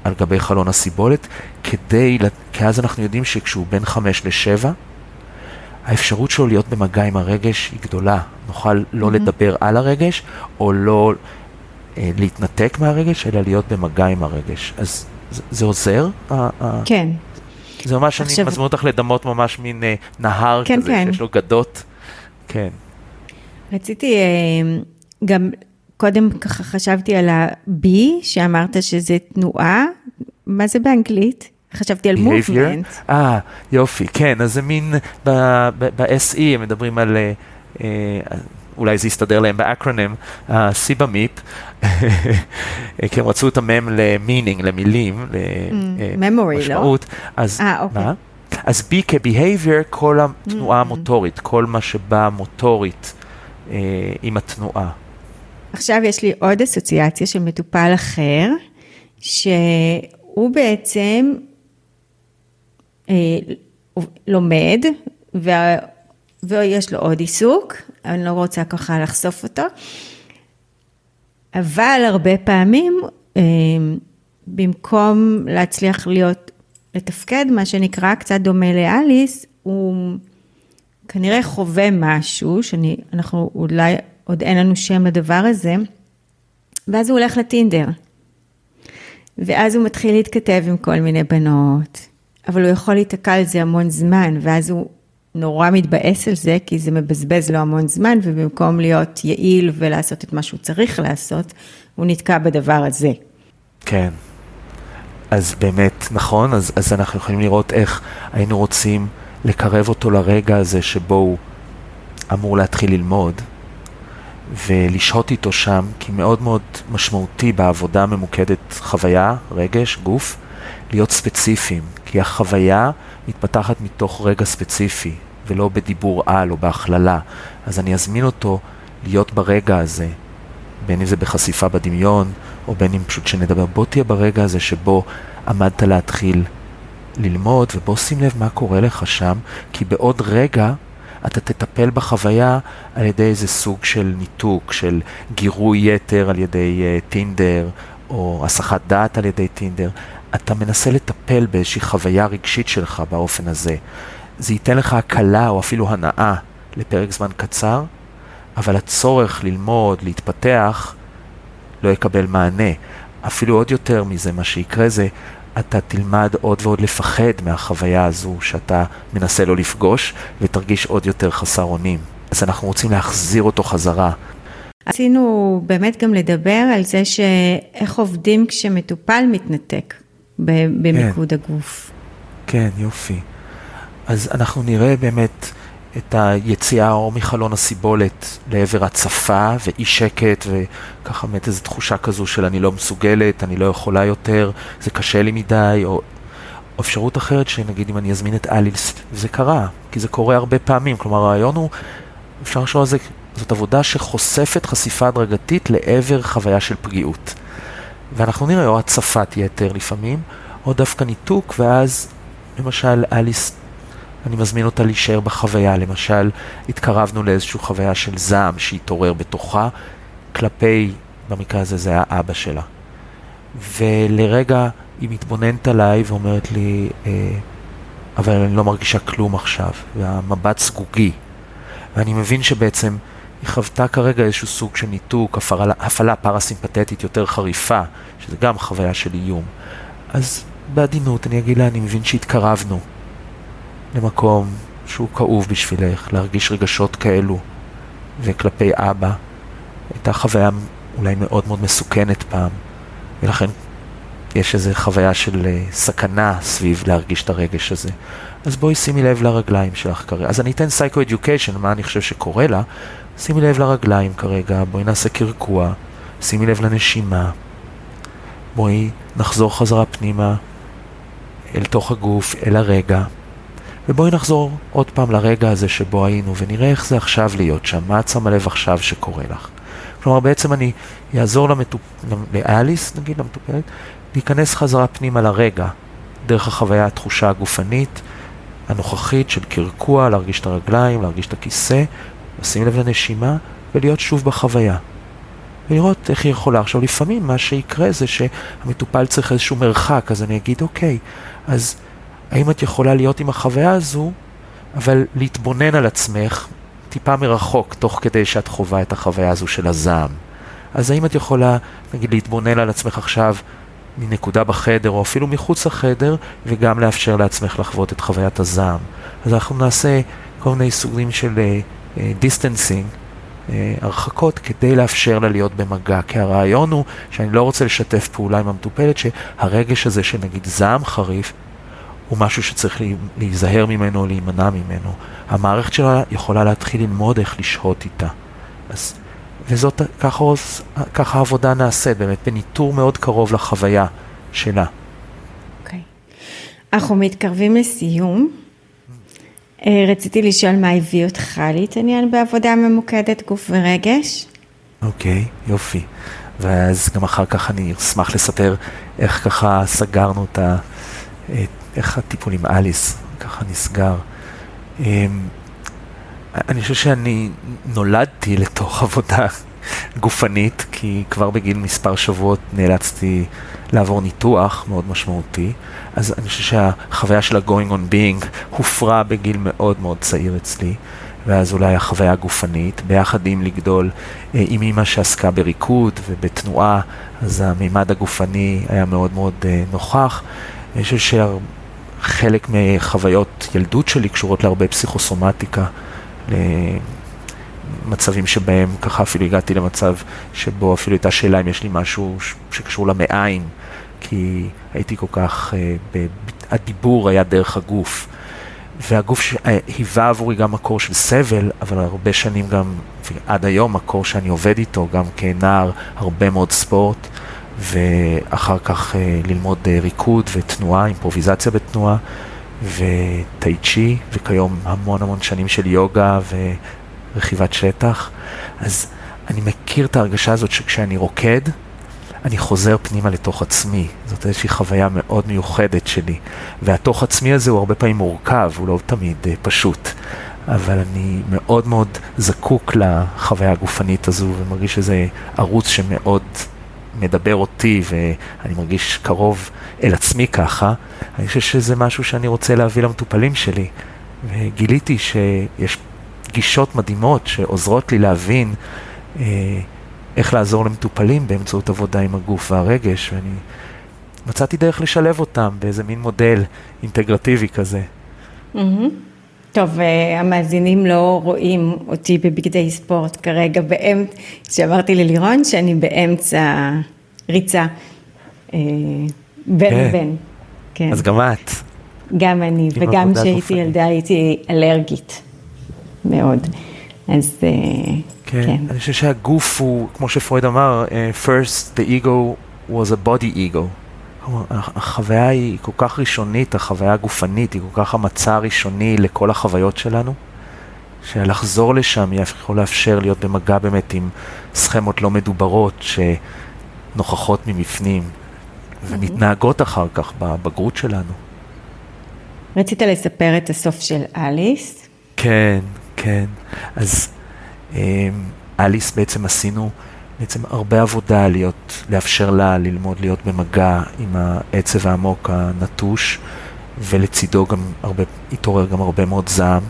[SPEAKER 2] על גבי חלון הסיבולת, כדי, כי אז אנחנו יודעים שכשהוא בין חמש לשבע, האפשרות שלו להיות במגע עם הרגש היא גדולה. נוכל לא לדבר על הרגש, או לא אה, להתנתק מהרגש, אלא להיות במגע עם הרגש. אז זה, זה עוזר? ה- ה-
[SPEAKER 3] כן.
[SPEAKER 2] זה ממש, אני
[SPEAKER 3] עכשיו-
[SPEAKER 2] מזמין אותך לדמות ממש מין אה, נהר
[SPEAKER 3] כן,
[SPEAKER 2] כזה,
[SPEAKER 3] כן.
[SPEAKER 2] שיש לו גדות. כן.
[SPEAKER 3] רציתי אה, גם, קודם ככה חשבתי על ה-B, שאמרת שזה תנועה, מה זה באנגלית? חשבתי על
[SPEAKER 2] Behavior.
[SPEAKER 3] מובמנט.
[SPEAKER 2] אה, יופי, כן, אז זה מין, ב- ב- ב-SE הם מדברים על, אה, אולי זה יסתדר להם באקרונם, סיבמיפ, [laughs] כי הם רצו את המם ל-meaning, למילים,
[SPEAKER 3] Mm, memory, לא?
[SPEAKER 2] למשמעות. אז,
[SPEAKER 3] אה, אוקיי.
[SPEAKER 2] מה? אז בי כ-behavior, כל התנועה המוטורית, כל מה שבא מוטורית אה, עם התנועה.
[SPEAKER 3] עכשיו יש לי עוד אסוציאציה של מטופל אחר, שהוא בעצם אה, לומד, וה, ויש לו עוד עיסוק, אני לא רוצה ככה לחשוף אותו, אבל הרבה פעמים, אה, במקום להצליח להיות, לתפקד, מה שנקרא קצת דומה לאליס, הוא כנראה חווה משהו, שאנחנו אולי, עוד אין לנו שם לדבר הזה, ואז הוא הולך לטינדר. ואז הוא מתחיל להתכתב עם כל מיני בנות, אבל הוא יכול להיתקע על זה המון זמן, ואז הוא נורא מתבאס על זה, כי זה מבזבז לו המון זמן, ובמקום להיות יעיל ולעשות את מה שהוא צריך לעשות, הוא נתקע בדבר הזה.
[SPEAKER 2] כן. אז באמת, נכון, אז, אז אנחנו יכולים לראות איך היינו רוצים לקרב אותו לרגע הזה שבו הוא אמור להתחיל ללמוד, ולשהות איתו שם, כי מאוד מאוד משמעותי בעבודה ממוקדת חוויה, רגש, גוף, להיות ספציפיים, כי החוויה מתפתחת מתוך רגע ספציפי, ולא בדיבור על או בהכללה. אז אני אזמין אותו להיות ברגע הזה, בין אם זה בחשיפה בדמיון, או בין אם פשוט שנדבר, בוא תהיה ברגע הזה שבו עמדת להתחיל ללמוד, ובוא שים לב מה קורה לך שם, כי בעוד רגע אתה תטפל בחוויה על ידי איזה סוג של ניתוק, של גירוי יתר על ידי uh, טינדר, או הסחת דעת על ידי טינדר. אתה מנסה לטפל באיזושהי חוויה רגשית שלך באופן הזה. זה ייתן לך הקלה או אפילו הנאה לפרק זמן קצר, אבל הצורך ללמוד, להתפתח, לא יקבל מענה. אפילו עוד יותר מזה, מה שיקרה זה, אתה תלמד עוד ועוד לפחד מהחוויה הזו שאתה מנסה לא לפגוש, ותרגיש עוד יותר חסר אונים. אז אנחנו רוצים להחזיר אותו חזרה.
[SPEAKER 3] רצינו באמת גם לדבר על זה שאיך עובדים כשמטופל מתנתק במיקוד כן. הגוף.
[SPEAKER 2] כן, יופי. אז אנחנו נראה באמת את היציאה או מחלון הסיבולת לעבר הצפה ואי שקט וככה באמת איזו תחושה כזו של אני לא מסוגלת, אני לא יכולה יותר, זה קשה לי מדי, או, אפשרות אחרת שנגיד אם אני אזמין את אלילס, וזה קרה, כי זה קורה הרבה פעמים, כלומר הרעיון הוא, אפשר לחשוב על זה, זאת עבודה שחושפת חשיפה הדרגתית לעבר חוויה של פגיעות. ואנחנו נראה או הצפת יתר לפעמים, או דווקא ניתוק, ואז למשל אליס אני מזמין אותה להישאר בחוויה. למשל, התקרבנו לאיזושהי חוויה של זעם שהתעורר בתוכה, כלפי, במקרה הזה זה היה אבא שלה. ולרגע היא מתבוננת עליי ואומרת לי, אה, אבל אני לא מרגישה כלום עכשיו, והמבט סגוגי. ואני מבין שבעצם היא חוותה כרגע איזשהו סוג של ניתוק, הפעלה, הפעלה פרסימפטית יותר חריפה, שזה גם חוויה של איום. אז בעדינות אני אגיד לה, אני מבין שהתקרבנו. למקום שהוא כאוב בשבילך, להרגיש רגשות כאלו. וכלפי אבא, הייתה חוויה אולי מאוד מאוד מסוכנת פעם, ולכן יש איזו חוויה של uh, סכנה סביב להרגיש את הרגש הזה. אז בואי שימי לב לרגליים שלך כרגע. אז אני אתן סייקו-אדיוקיישן, מה אני חושב שקורה לה. שימי לב לרגליים כרגע, בואי נעשה קרקוע, שימי לב לנשימה. בואי נחזור חזרה פנימה אל תוך הגוף, אל הרגע. ובואי נחזור עוד פעם לרגע הזה שבו היינו, ונראה איך זה עכשיו להיות שם, מה את שמה לב עכשיו שקורה לך. כלומר, בעצם אני אעזור למטופ... לאליס, נגיד, למטופלת, להיכנס חזרה פנימה לרגע, דרך החוויה, התחושה הגופנית, הנוכחית של קרקוע, להרגיש את הרגליים, להרגיש את הכיסא, לשים לב לנשימה, ולהיות שוב בחוויה. ולראות איך היא יכולה. עכשיו, לפעמים מה שיקרה זה שהמטופל צריך איזשהו מרחק, אז אני אגיד, אוקיי, אז האם את יכולה להיות עם החוויה הזו, אבל להתבונן על עצמך טיפה מרחוק, תוך כדי שאת חווה את החוויה הזו של הזעם. אז האם את יכולה, נגיד, להתבונן על עצמך עכשיו מנקודה בחדר, או אפילו מחוץ לחדר, וגם לאפשר לעצמך לחוות את חוויית הזעם. אז אנחנו נעשה כל מיני סוגים של distancing, uh, uh, הרחקות, כדי לאפשר לה להיות במגע. כי הרעיון הוא שאני לא רוצה לשתף פעולה עם המטופלת, שהרגש הזה של נגיד זעם חריף, הוא משהו שצריך להיזהר ממנו, להימנע ממנו. המערכת שלה יכולה להתחיל ללמוד איך לשהות איתה. אז, וזאת, ככה, ככה העבודה נעשית, באמת, בניטור מאוד קרוב לחוויה שלה.
[SPEAKER 3] אוקיי. Okay. אנחנו מתקרבים לסיום. אה, רציתי לשאול מה הביא אותך להתעניין בעבודה ממוקדת גוף ורגש?
[SPEAKER 2] אוקיי, okay, יופי. ואז גם אחר כך אני אשמח לספר איך ככה סגרנו את ה... איך הטיפול עם אליס ככה נסגר. אמ, אני חושב שאני נולדתי לתוך [laughs] עבודה גופנית, כי כבר בגיל מספר שבועות נאלצתי לעבור ניתוח מאוד משמעותי, אז אני חושב שהחוויה של ה-going on being הופרה בגיל מאוד מאוד צעיר אצלי, ואז אולי החוויה הגופנית, ביחד עם לגדול אה, עם אימא שעסקה בריקוד ובתנועה, אז המימד הגופני היה מאוד מאוד אה, נוכח. אני חושב שחלק מחוויות ילדות שלי קשורות להרבה פסיכוסומטיקה. מצבים שבהם ככה אפילו הגעתי למצב שבו אפילו הייתה שאלה אם יש לי משהו שקשור למעיים, כי הייתי כל כך, uh, הדיבור היה דרך הגוף. והגוף אה, היווה עבורי גם מקור של סבל, אבל הרבה שנים גם, עד היום, מקור שאני עובד איתו, גם כנער, הרבה מאוד ספורט, ואחר כך uh, ללמוד uh, ריקוד ותנועה, אימפרוביזציה בתנועה, וטאי צ'י, וכיום המון המון שנים של יוגה ו... רכיבת שטח, אז אני מכיר את ההרגשה הזאת שכשאני רוקד, אני חוזר פנימה לתוך עצמי. זאת איזושהי חוויה מאוד מיוחדת שלי. והתוך עצמי הזה הוא הרבה פעמים מורכב, הוא לא תמיד uh, פשוט. אבל אני מאוד מאוד זקוק לחוויה הגופנית הזו, ומרגיש שזה ערוץ שמאוד מדבר אותי, ואני מרגיש קרוב אל עצמי ככה. אני חושב שזה משהו שאני רוצה להביא למטופלים שלי. וגיליתי שיש גישות מדהימות שעוזרות לי להבין אה, איך לעזור למטופלים באמצעות עבודה עם הגוף והרגש, ואני מצאתי דרך לשלב אותם באיזה מין מודל אינטגרטיבי כזה.
[SPEAKER 3] Mm-hmm. טוב, uh, המאזינים לא רואים אותי בבגדי ספורט כרגע, באמצע, שאמרתי ללירון שאני באמצע ריצה, uh, בין כן. לבין.
[SPEAKER 2] כן. אז גם את.
[SPEAKER 3] גם אני, וגם כשהייתי ילדה הייתי אלרגית. מאוד. אז
[SPEAKER 2] אה, כן. כן. אני חושב שהגוף הוא, כמו שפרויד אמר, first the ego was a body ego. החוויה היא כל כך ראשונית, החוויה הגופנית היא כל כך המצע הראשוני לכל החוויות שלנו, שלחזור לשם יכול לאפשר להיות במגע באמת עם סכמות לא מדוברות שנוכחות מבפנים ומתנהגות אחר כך בבגרות שלנו.
[SPEAKER 3] רצית לספר את הסוף של אליס?
[SPEAKER 2] כן, כן, אז אמ, אליס בעצם עשינו בעצם הרבה עבודה להיות, לאפשר לה ללמוד להיות במגע עם העצב העמוק הנטוש, ולצידו גם הרבה, התעורר גם הרבה מאוד זעם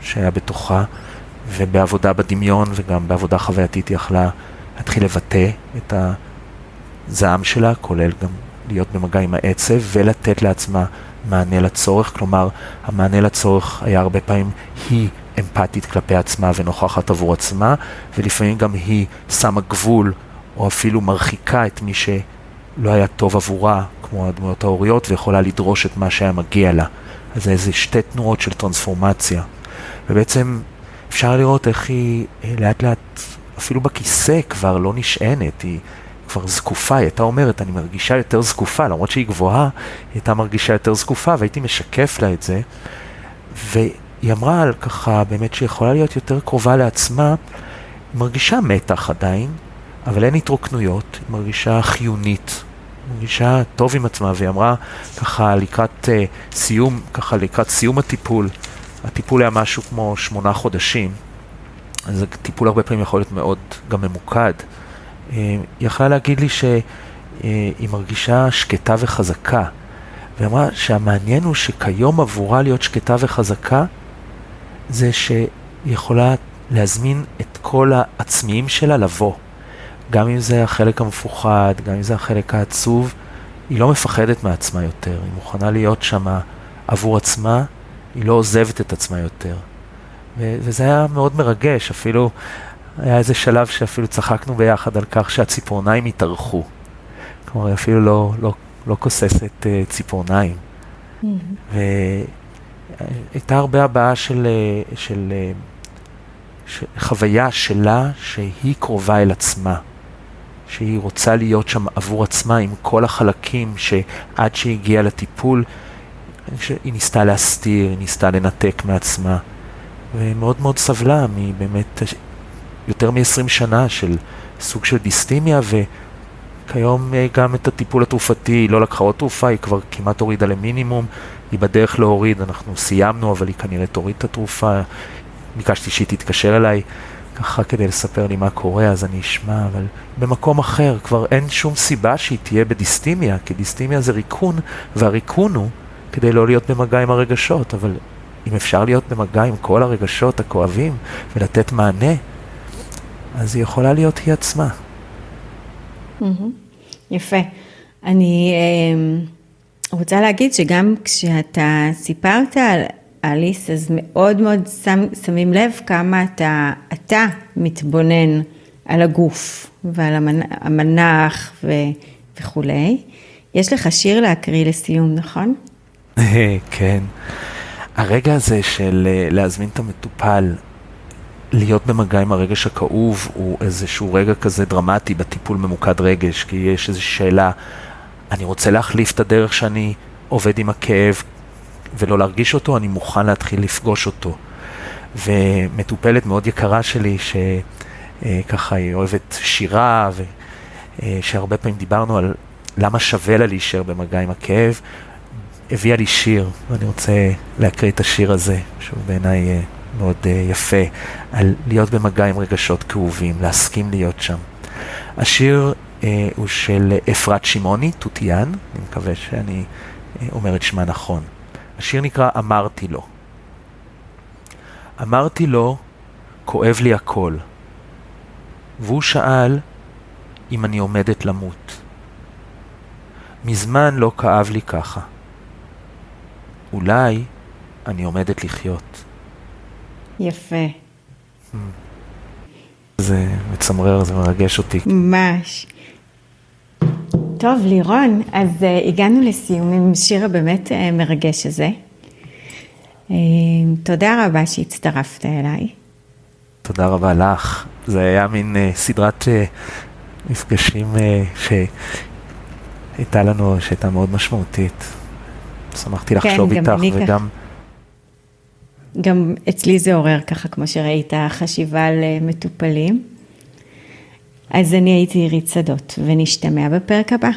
[SPEAKER 2] שהיה בתוכה, ובעבודה בדמיון וגם בעבודה חווייתית היא יכלה להתחיל לבטא את הזעם שלה, כולל גם להיות במגע עם העצב ולתת לעצמה מענה לצורך, כלומר המענה לצורך היה הרבה פעמים היא אמפתית כלפי עצמה ונוכחת עבור עצמה, ולפעמים גם היא שמה גבול או אפילו מרחיקה את מי שלא היה טוב עבורה, כמו הדמויות ההוריות, ויכולה לדרוש את מה שהיה מגיע לה. אז זה איזה שתי תנועות של טרנספורמציה. ובעצם אפשר לראות איך היא אה, לאט לאט, אפילו בכיסא כבר לא נשענת, היא כבר זקופה, היא הייתה אומרת, אני מרגישה יותר זקופה, למרות שהיא גבוהה, היא הייתה מרגישה יותר זקופה, והייתי משקף לה את זה. היא אמרה על ככה, באמת שהיא יכולה להיות יותר קרובה לעצמה, היא מרגישה מתח עדיין, אבל אין התרוקנויות, היא מרגישה חיונית, מרגישה טוב עם עצמה, והיא אמרה ככה לקראת uh, סיום, ככה לקראת סיום הטיפול, הטיפול היה משהו כמו שמונה חודשים, אז הטיפול הרבה פעמים יכול להיות מאוד גם ממוקד. Uh, היא יכלה להגיד לי שהיא uh, מרגישה שקטה וחזקה, והיא אמרה שהמעניין הוא שכיום עבורה להיות שקטה וחזקה, זה שהיא יכולה להזמין את כל העצמיים שלה לבוא. גם אם זה החלק המפוחד, גם אם זה החלק העצוב, היא לא מפחדת מעצמה יותר, היא מוכנה להיות שמה עבור עצמה, היא לא עוזבת את עצמה יותר. ו- וזה היה מאוד מרגש, אפילו היה איזה שלב שאפילו צחקנו ביחד על כך שהציפורניים התארחו. כלומר, היא אפילו לא, לא, לא כוססת uh, ציפורניים. Mm-hmm. הייתה הרבה הבעה של, אה, של, אה, של חוויה שלה שהיא קרובה אל עצמה, שהיא רוצה להיות שם עבור עצמה עם כל החלקים שעד שהיא הגיעה לטיפול שהיא ניסתה להסתיר, היא ניסתה לנתק מעצמה, ומאוד מאוד סבלה מבאמת יותר מ-20 שנה של סוג של דיסטימיה, וכיום אה, גם את הטיפול התרופתי, היא לא לקחה עוד תרופה, היא כבר כמעט הורידה למינימום, היא בדרך להוריד, אנחנו סיימנו, אבל היא כנראה תוריד את התרופה, ביקשתי שהיא תתקשר אליי. ככה כדי לספר לי מה קורה, אז אני אשמע, אבל במקום אחר כבר אין שום סיבה שהיא תהיה בדיסטימיה, כי דיסטימיה זה ריקון, והריקון הוא כדי לא להיות במגע עם הרגשות, אבל אם אפשר להיות במגע עם כל הרגשות הכואבים ולתת מענה, אז היא יכולה להיות היא עצמה.
[SPEAKER 3] יפה. אני אה, רוצה להגיד שגם כשאתה סיפרת על אליס, אז מאוד מאוד שם, שמים לב כמה אתה, אתה מתבונן על הגוף ועל המנח ו, וכולי. יש לך שיר להקריא לסיום, נכון? [laughs]
[SPEAKER 2] כן. הרגע הזה של אה, להזמין את המטופל, להיות במגע עם הרגש הכאוב, הוא איזשהו רגע כזה דרמטי בטיפול ממוקד רגש, כי יש איזושהי שאלה, אני רוצה להחליף את הדרך שאני עובד עם הכאב ולא להרגיש אותו, אני מוכן להתחיל לפגוש אותו. ומטופלת מאוד יקרה שלי, שככה אה, היא אוהבת שירה, ושהרבה אה, פעמים דיברנו על למה שווה לה להישאר במגע עם הכאב, הביאה לי שיר, ואני רוצה להקריא את השיר הזה, שהוא בעיניי אה, מאוד יפה, על להיות במגע עם רגשות כאובים, להסכים להיות שם. השיר הוא של אפרת שמעוני, תותיאן, אני מקווה שאני אה, אומר את שמה נכון. השיר נקרא אמרתי לו. אמרתי לו, כואב לי הכל. והוא שאל אם אני עומדת למות. מזמן לא כאב לי ככה. אולי אני עומדת לחיות.
[SPEAKER 3] יפה.
[SPEAKER 2] זה מצמרר, זה מרגש אותי.
[SPEAKER 3] ממש. טוב, לירון, אז uh, הגענו לסיום עם שיר הבאמת uh, מרגש הזה. Uh, תודה רבה שהצטרפת אליי.
[SPEAKER 2] תודה רבה לך. זה היה מין uh, סדרת uh, מפגשים uh, שהייתה לנו, שהייתה מאוד משמעותית. שמחתי כן, לחשוב איתך וגם...
[SPEAKER 3] גם אצלי זה עורר ככה, כמו שראית, חשיבה למטופלים. אז אני הייתי עירית שדות, ונשתמע בפרק הבא.